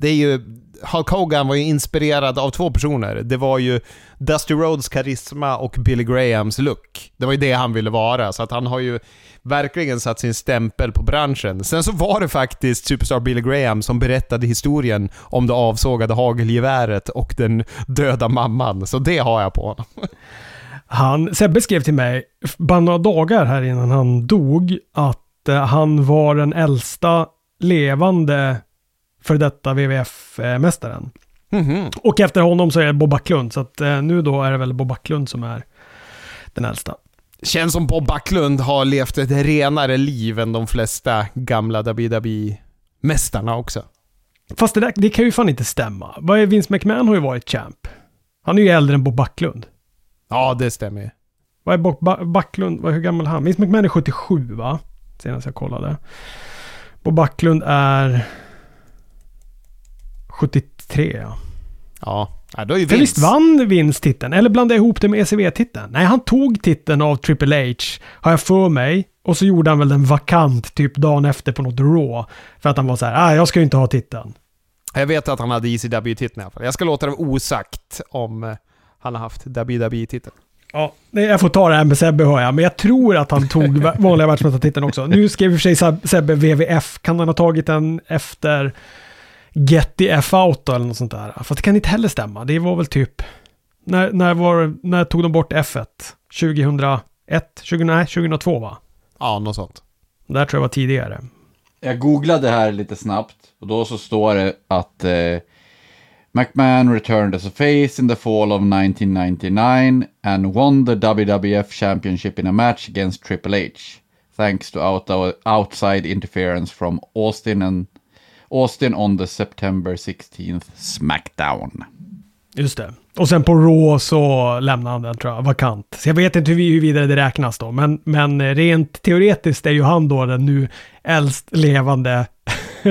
Det är ju... Hulk Hogan var ju inspirerad av två personer. Det var ju Dusty Rhodes karisma och Billy Grahams look. Det var ju det han ville vara, så att han har ju verkligen satt sin stämpel på branschen. Sen så var det faktiskt Superstar Billy Graham som berättade historien om det avsågade hagelgeväret och den döda mamman. Så det har jag på honom. Han, Sebbe skrev till mig, bara några dagar här innan han dog, att eh, han var den äldsta levande för detta WWF-mästaren. Mhm. Och efter honom så är det Bob Backlund, så att eh, nu då är det väl Bob Backlund som är den äldsta. Känns som Bob Backlund har levt ett renare liv än de flesta gamla WWE-mästarna också. Fast det, där, det kan ju fan inte stämma. Vad är Vince McMahon har ju varit champ. Han är ju äldre än Bob Backlund. Ja, det stämmer ju. Vad är Bob ba Backlund, vad, hur gammal är han? Vince McMahon är 77 va? Senast jag kollade. Bob Backlund är 73 ja. Ja, ja då är ju För visst Vince. vann Vince titeln? Eller blandade jag ihop det med ECW-titeln? Nej, han tog titeln av Triple H, har jag för mig. Och så gjorde han väl den vakant typ dagen efter på något Raw. För att han var så här, ah, jag ska ju inte ha titeln. Jag vet att han hade ECW-titeln i alla fall. Jag ska låta det vara osagt om eh, han har haft WWE-titeln. Ja, jag får ta det här med Sebbe hör jag, men jag tror att han tog va- [LAUGHS] vanliga världsmästartiteln också. Nu skrev i och för sig Seb- Sebbe VVF, kan han ha tagit den efter Get the F out eller något sånt där? Fast det kan inte heller stämma. Det var väl typ, när, när, var, när tog de bort F1? 2001? 20, nej, 2002 va? Ja, något sånt. Där tror jag var tidigare. Jag googlade här lite snabbt och då så står det att eh, McMahon returned as a face in the fall of 1999 and won the WWF Championship in a match against Triple H, thanks to out outside interference from Austin and Austin on the September 16th SmackDown. Just det. Och sen på Raw så lämnar han den tror jag, vakant. Så jag vet inte hur, huruvida det räknas då, men, men rent teoretiskt är ju han då den nu äldst levande [LAUGHS]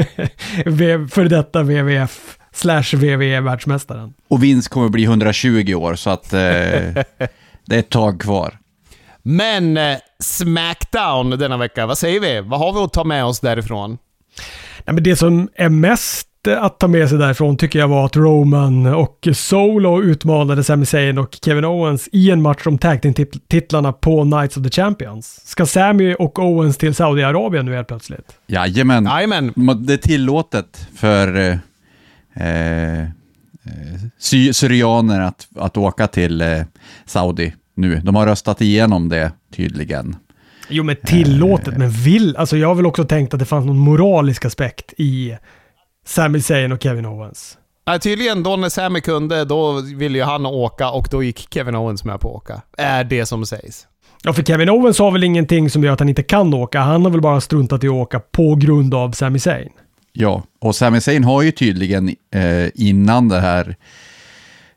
för detta WWF slash WWE världsmästaren. Och Vince kommer bli 120 år, så att eh, det är ett tag kvar. Men eh, Smackdown denna vecka, vad säger vi? Vad har vi att ta med oss därifrån? Nej, men det som är mest att ta med sig därifrån tycker jag var att Roman och Solo utmanade Sami Zayn och Kevin Owens i en match om tag titlarna på Knights of the Champions. Ska Sami och Owens till Saudiarabien nu helt plötsligt? Jajamän. Jajamän. Det är tillåtet för eh, eh, sy syrianer att, att åka till eh, Saudi nu. De har röstat igenom det tydligen. Jo, men tillåtet, men vill... Alltså jag har väl också tänkt att det fanns någon moralisk aspekt i Sami Zayn och Kevin Owens. Ja, tydligen då när Sami kunde, då ville ju han åka och då gick Kevin Owens med på att åka. Är det som sägs. Ja, för Kevin Owens har väl ingenting som gör att han inte kan åka. Han har väl bara struntat i att åka på grund av Sami Zayn. Ja, och Sami Zayn har ju tydligen eh, innan det här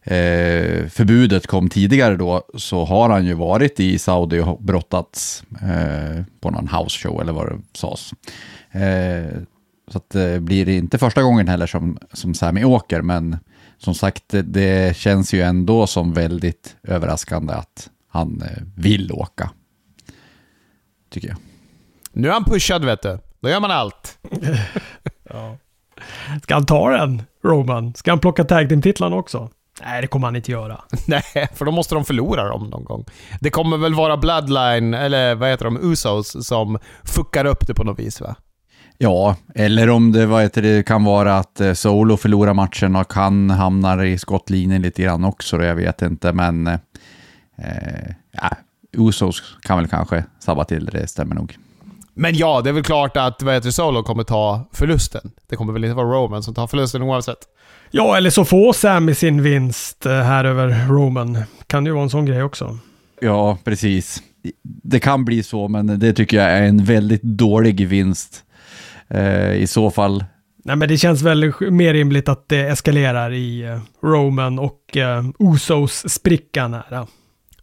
eh, förbudet kom tidigare då, så har han ju varit i Saudi och brottats eh, på någon house show eller vad det sades. Eh, så att det blir inte första gången heller som, som Sami åker, men som sagt, det, det känns ju ändå som väldigt överraskande att han eh, vill åka. Tycker jag. Nu är han pushad vet du. Då gör man allt. [LAUGHS] ja. Ska han ta den, Roman? Ska han plocka tag team-titlarna också? Nej, det kommer han inte göra. [LAUGHS] Nej, för då måste de förlora dem någon gång. Det kommer väl vara Bloodline, eller vad heter de, Usos, som fuckar upp det på något vis va? Ja, eller om det, vad heter det kan vara att eh, Solo förlorar matchen och han hamnar i skottlinjen lite grann också, då, jag vet inte, men eh, ja, Usos kan väl kanske sabba till det, stämmer nog. Men ja, det är väl klart att vad heter Solo kommer ta förlusten. Det kommer väl inte vara Roman som tar förlusten oavsett. Ja, eller så får Sammy sin vinst eh, här över Roman. Kan ju vara en sån grej också. Ja, precis. Det kan bli så, men det tycker jag är en väldigt dålig vinst eh, i så fall. Nej, men det känns väl mer rimligt att det eskalerar i eh, Roman och eh, Usos sprickan här.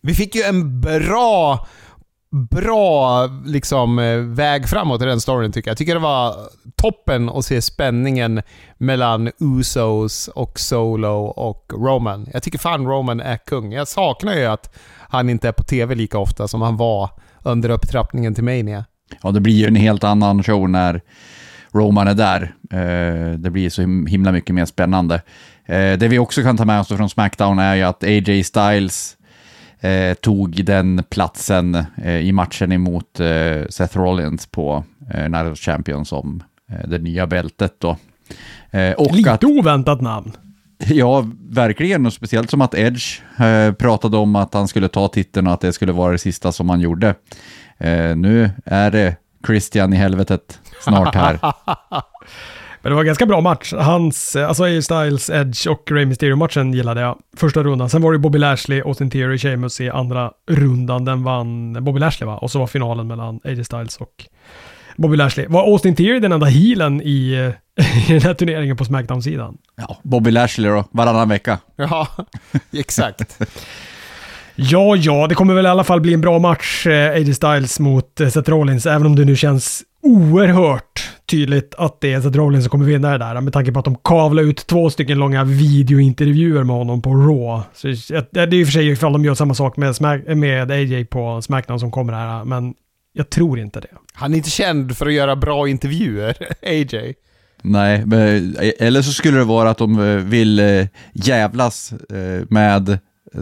Vi fick ju en bra bra liksom, eh, väg framåt i den storyn tycker jag. Jag tycker det var toppen att se spänningen mellan Usos och Solo och Roman. Jag tycker fan Roman är kung. Jag saknar ju att han inte är på TV lika ofta som han var under upptrappningen till Mania. Ja, det blir ju en helt annan show när Roman är där. Eh, det blir så himla mycket mer spännande. Eh, det vi också kan ta med oss från Smackdown är ju att AJ Styles eh, tog den platsen eh, i matchen emot eh, Seth Rollins på eh, Night of Champions om eh, det nya bältet då. Eh, och Lite att, oväntat namn. Ja, verkligen. Och speciellt som att Edge eh, pratade om att han skulle ta titeln och att det skulle vara det sista som han gjorde. Nu är det Christian i helvetet snart här. [LAUGHS] Men det var en ganska bra match. Hans, alltså AJ Styles, Edge och Rey Mysterio-matchen gillade jag. Första rundan. Sen var det Bobby Lashley, Austin Theory, Sheamus i andra rundan. Den vann Bobby Lashley va? Och så var finalen mellan AJ Styles och Bobby Lashley. Var Austin Theory den enda healen i, [LAUGHS] i den här turneringen på Smackdown-sidan? Ja, Bobby Lashley då, varannan vecka. [LAUGHS] Ja, exakt. Ja, ja, det kommer väl i alla fall bli en bra match, eh, AJ Styles mot eh, Seth Rollins, även om det nu känns oerhört tydligt att det är Seth Rollins som kommer vinna det där, med tanke på att de kavlar ut två stycken långa videointervjuer med honom på Raw. Så det är i och för sig ifall de gör samma sak med, Smack, med AJ på Smackdown som kommer här, men jag tror inte det. Han är inte känd för att göra bra intervjuer, [LAUGHS] AJ. Nej, eller så skulle det vara att de eh, vill jävlas med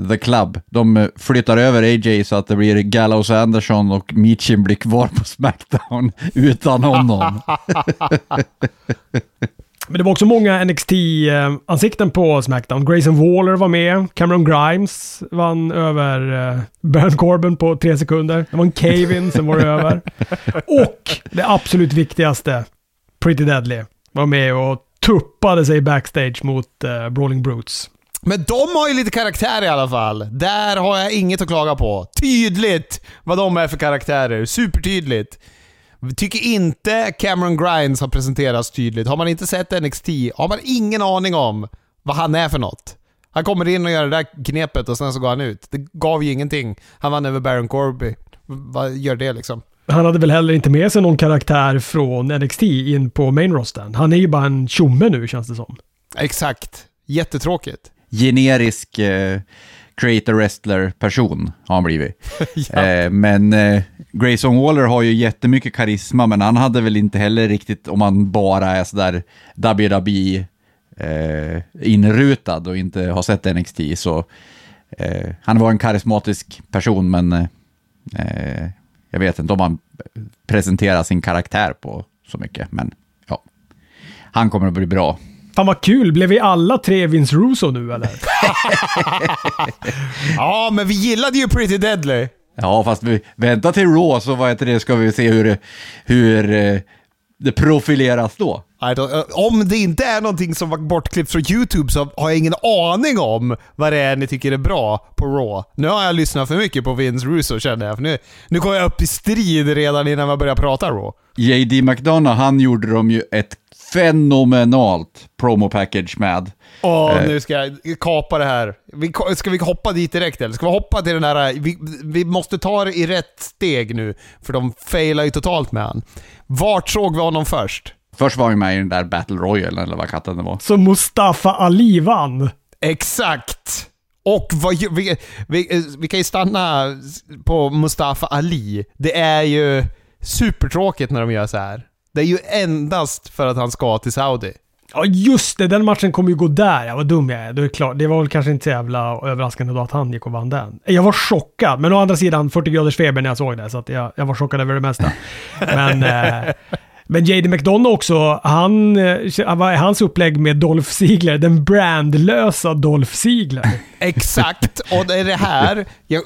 The Club. De flyttar över AJ så att det blir Gallows Anderson och Meechin blir kvar på Smackdown [LAUGHS] utan honom. [LAUGHS] Men det var också många NXT-ansikten på Smackdown. Grayson Waller var med. Cameron Grimes vann över uh, Baron Corbin på tre sekunder. Det var en Kevin som var över. [LAUGHS] Och det absolut viktigaste, Pretty Deadly, var med och tuppade sig backstage mot uh, Brawling Brutes. Men de har ju lite karaktär i alla fall. Där har jag inget att klaga på. Tydligt vad de är för karaktärer. Supertydligt. Tycker inte Cameron Grimes har presenterats tydligt. Har man inte sett NXT har man ingen aning om vad han är för något. Han kommer in och gör det där knepet och sen så går han ut. Det gav ju ingenting. Han vann över Baron Corby. Vad gör det liksom? Han hade väl heller inte med sig någon karaktär från NXT in på main rosten. Han är ju bara en tjomme nu känns det som. Exakt. Jättetråkigt. Generisk eh, creator wrestler person har han blivit. [LAUGHS] ja. eh, men eh, Grayson Waller har ju jättemycket karisma, men han hade väl inte heller riktigt, om man bara är sådär WWE eh, inrutad och inte har sett NXT, så eh, han var en karismatisk person, men eh, jag vet inte om han presenterar sin karaktär på så mycket, men ja. Han kommer att bli bra. Fan vad kul, blev vi alla tre Vince Russo nu eller? [LAUGHS] ja, men vi gillade ju Pretty Deadly. Ja, fast vi väntar till Raw så vad heter det, ska vi se hur, det, hur eh, det profileras då. Om det inte är någonting som var bortklippt från YouTube så har jag ingen aning om vad det är ni tycker är bra på Raw. Nu har jag lyssnat för mycket på Vince Russo känner jag, för nu, nu kommer jag upp i strid redan innan vi börjar prata Raw. JD McDonough, han gjorde de ju ett fenomenalt promo package med. Åh, eh. nu ska jag kapa det här. Vi, ska vi hoppa dit direkt eller? Ska vi hoppa till den där... Vi, vi måste ta det i rätt steg nu, för de failar ju totalt med han. Vart såg vi honom först? Först var han med i den där Battle Royale, eller vad katten det var. Så Mustafa Ali vann? Exakt! Och vad, vi, vi, vi kan ju stanna på Mustafa Ali. Det är ju supertråkigt när de gör så här. Det är ju endast för att han ska till Saudi. Ja just det, den matchen kommer ju gå där. Ja, vad dum jag är. Det är klart. Det var väl kanske inte så jävla överraskande då att han gick och vann den. Jag var chockad, men å andra sidan 40 graders feber när jag såg det, så att jag, jag var chockad över det mesta. [LAUGHS] Men, eh, men JD McDonough också, han, eh, hans upplägg med Dolph Ziegler, den brandlösa Dolph Ziegler. Exakt, och det är det här. Jag,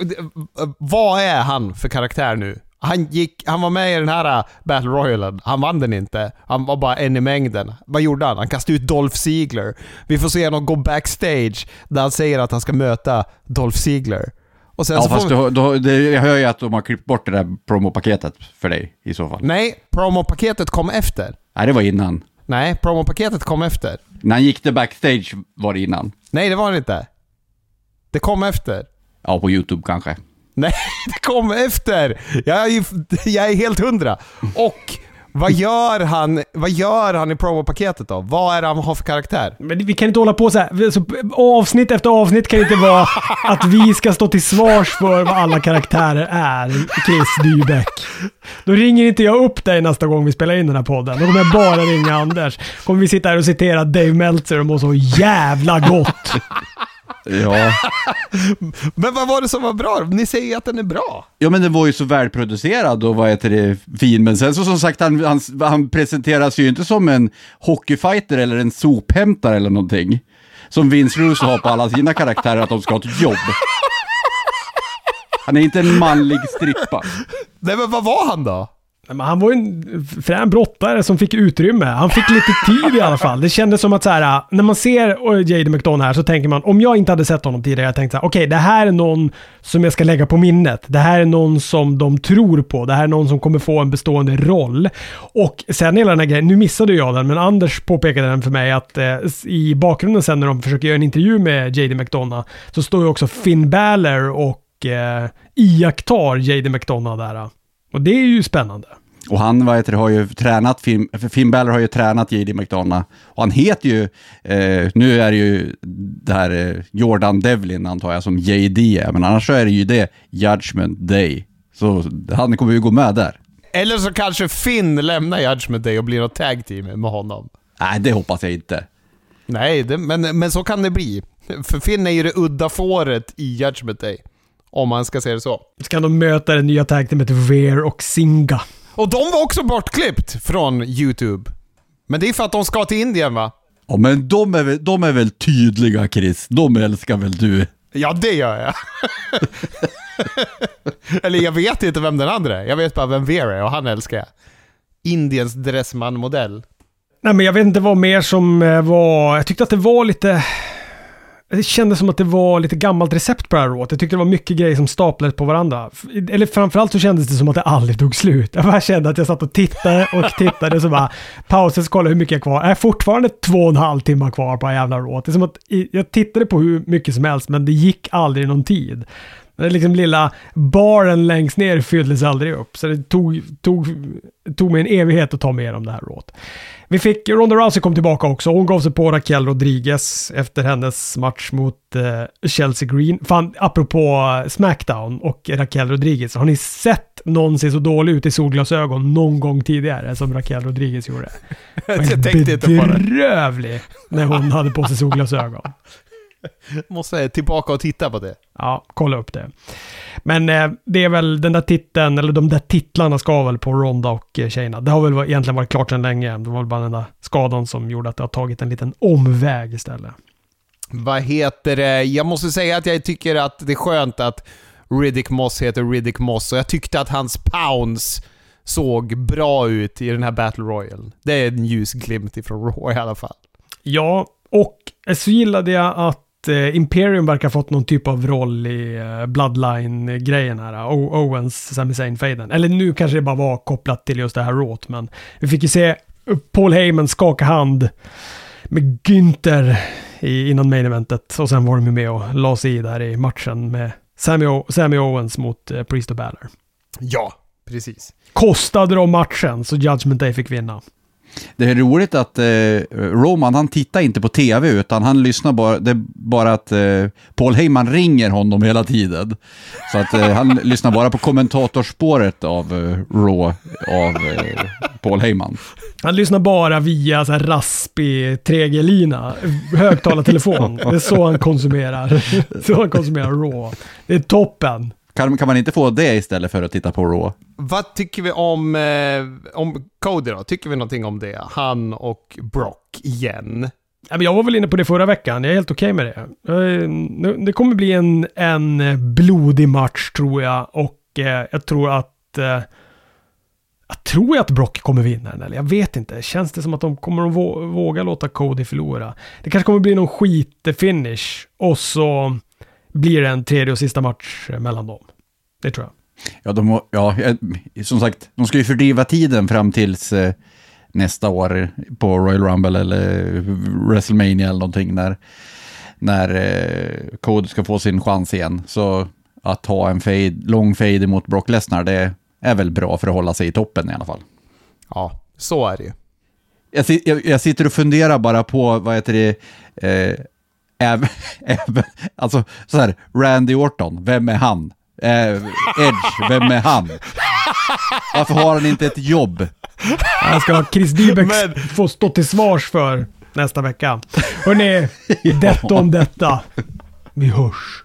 vad är han för karaktär nu? Han, gick, han var med i den här äh, Battle Royale. Han vann den inte. Han var bara en i mängden. Vad gjorde han? Han kastade ut Dolph Ziegler. Vi får se honom gå backstage där han säger att han ska möta Dolph Ziegler. Och sen ja, så fast vi... då, då, det, jag hör ju att de har klippt bort det där promopaketet för dig i så fall. Nej, promopaketet kom efter. Nej, det var innan. Nej, promopaketet kom efter. När han gick det backstage var det innan. Nej, det var det inte. Det kom efter. Ja, på YouTube kanske. Nej, [LAUGHS] det kom efter! Jag är, [LAUGHS] jag är helt hundra. Och vad gör han, vad gör han i promopaketet då? Vad är det han har för karaktär? Men vi kan inte hålla på så här. Så avsnitt efter avsnitt kan inte vara [LAUGHS] att vi ska stå till svars för vad alla karaktärer är, Chris Dybeck. Då ringer inte jag upp dig nästa gång vi spelar in den här podden. Då kommer jag bara ringa Anders. kommer vi sitta här och citera Dave Meltzer och må så jävla gott. Ja. [LAUGHS] men vad var det som var bra? Ni säger att den är bra. Ja, men den var ju så välproducerad och vad heter det, fin. Men sen så som sagt, han, han, han presenteras ju inte som en hockeyfighter eller en sophämtare eller någonting. Som Vince Russo har på alla sina karaktärer, att de ska ha ett jobb. Han är inte en manlig strippa. Nej, men vad var han då? Men han var ju en frän brottare som fick utrymme. Han fick lite tid i alla fall. Det kändes som att så här, när man ser eh, Jade McDonough här så tänker man, om jag inte hade sett honom tidigare, jag tänkte så här, okej, okay, det här är någon som jag ska lägga på minnet. Det här är någon som de tror på. Det här är någon som kommer få en bestående roll. Och sen hela den här grejen, nu missade jag den, men Anders påpekade den för mig att eh, i bakgrunden sen när de försöker göra en intervju med Jade McDonough så står ju också Finn Balor och eh, iakttar Jade McDonough där. Och det är ju spännande. Och han vad heter, har ju tränat, Finn, Finn Balor har ju tränat J.D. McDonough. Och han heter ju, eh, nu är det ju det här eh, Jordan Devlin antar jag som J.D. men annars så är det ju det Judgment Day. Så han kommer ju gå med där. Eller så kanske Finn lämnar Judgment Day och blir något tag team med honom. Nej, det hoppas jag inte. Nej, det, men, men så kan det bli. För Finn är ju det udda fåret i Judgment Day. Om man ska se det så. Så kan de möta det nya tag teamet Veer och Singa. Och de var också bortklippt från YouTube. Men det är för att de ska till Indien va? Ja men de är, väl, de är väl tydliga Chris, de älskar väl du? Ja det gör jag. [LAUGHS] Eller jag vet inte vem den andra är. Jag vet bara vem Vera är och han älskar jag. Indiens Dressman-modell. Nej men jag vet inte vad mer som eh, var... Jag tyckte att det var lite det kändes som att det var lite gammalt recept på det här rådet. Jag tyckte det var mycket grejer som staplades på varandra. Eller framförallt så kändes det som att det aldrig tog slut. Jag bara kände att jag satt och tittade och tittade och så bara pausade och kollade hur mycket jag kvar. Jag är fortfarande två och en halv timme kvar på det här jävla rådet. Det är som att jag tittade på hur mycket som helst men det gick aldrig någon tid. Den liksom lilla baren längst ner fylldes aldrig upp. Så det tog, tog, tog mig en evighet att ta med om det här rådet. Vi fick, Ronda Rousey kom tillbaka också. Hon gav sig på Raquel Rodriguez efter hennes match mot eh, Chelsea Green. Fan, apropå Smackdown och Raquel Rodriguez. Har ni sett någon se så dålig ut i solglasögon någon gång tidigare som Raquel Rodriguez gjorde? [LAUGHS] Jag tänkte inte på det. Bedrövlig när hon hade på sig solglasögon. [LAUGHS] Måste tillbaka och titta på det. Ja, kolla upp det. Men eh, det är väl den där titeln, eller de där titlarna ska väl på Ronda och eh, Shayna. Det har väl egentligen varit klart sedan länge. Det var väl bara den där skadan som gjorde att det har tagit en liten omväg istället. Vad heter det? Jag måste säga att jag tycker att det är skönt att Riddick Moss heter Riddick Moss och jag tyckte att hans pounds såg bra ut i den här Battle Royale. Det är en ljusglimt ifrån Raw i alla fall. Ja, och så gillade jag att Imperium verkar ha fått någon typ av roll i eh, Bloodline-grejen här. O- Owens, Sami Zayn-fejden. Eller nu kanske det bara var kopplat till just det här råt, men vi fick ju se Paul Heyman skaka hand med Günther i, innan main eventet. Och sen var de ju med och la sig i där i matchen med Sami, o- Sami Owens mot eh, Priest och Balor. Ja, precis. Kostade de matchen så Judgment Day fick vinna. Det är roligt att eh, Roman, han tittar inte på tv, utan han lyssnar bara, det är bara att eh, Paul Heyman ringer honom hela tiden. Så att eh, han [LAUGHS] lyssnar bara på kommentatorspåret av eh, Raw av eh, Paul Heyman. Han lyssnar bara via så här raspig 3G-lina, högtalartelefon. Det är så han konsumerar. [LAUGHS] Så han konsumerar Raw. Det är toppen. Kan, kan man inte få det istället för att titta på Raw? Vad tycker vi om, eh, om Cody då? Tycker vi någonting om det? Han och Brock igen. Ja, men Jag var väl inne på det förra veckan. Jag är helt okej med det. Nu- Det kommer bli en, en blodig match tror jag. Och eh, jag tror att... eh, Jag tror att Brock kommer vinna den, eller jag vet inte. Känns det som att de kommer att vå- våga låta Cody förlora? Det kanske kommer bli någon skit-finish. Och så blir det en tredje och sista match eh, mellan dem. Det tror jag. Ja, de, må- ja, eh, som sagt, de ska ju fördriva tiden fram tills eh, nästa år på Royal Rumble eller WrestleMania eller någonting när, när eh, Cody ska få sin chans igen. Så att ha en fade, lång fade mot Brock Lesnar, det är väl bra för att hålla sig i toppen i alla fall. Ja, så är det ju. Jag, jag, jag sitter och funderar bara på, vad heter det, eh, även, även, alltså så här, Randy Orton, vem är han? Eh, Edge, vem är han? Varför har han inte ett jobb? Jag ska ha Chris Dybeck Men- få stå till svars för nästa vecka. Hörrni, [LAUGHS] detta om detta. Vi hörs.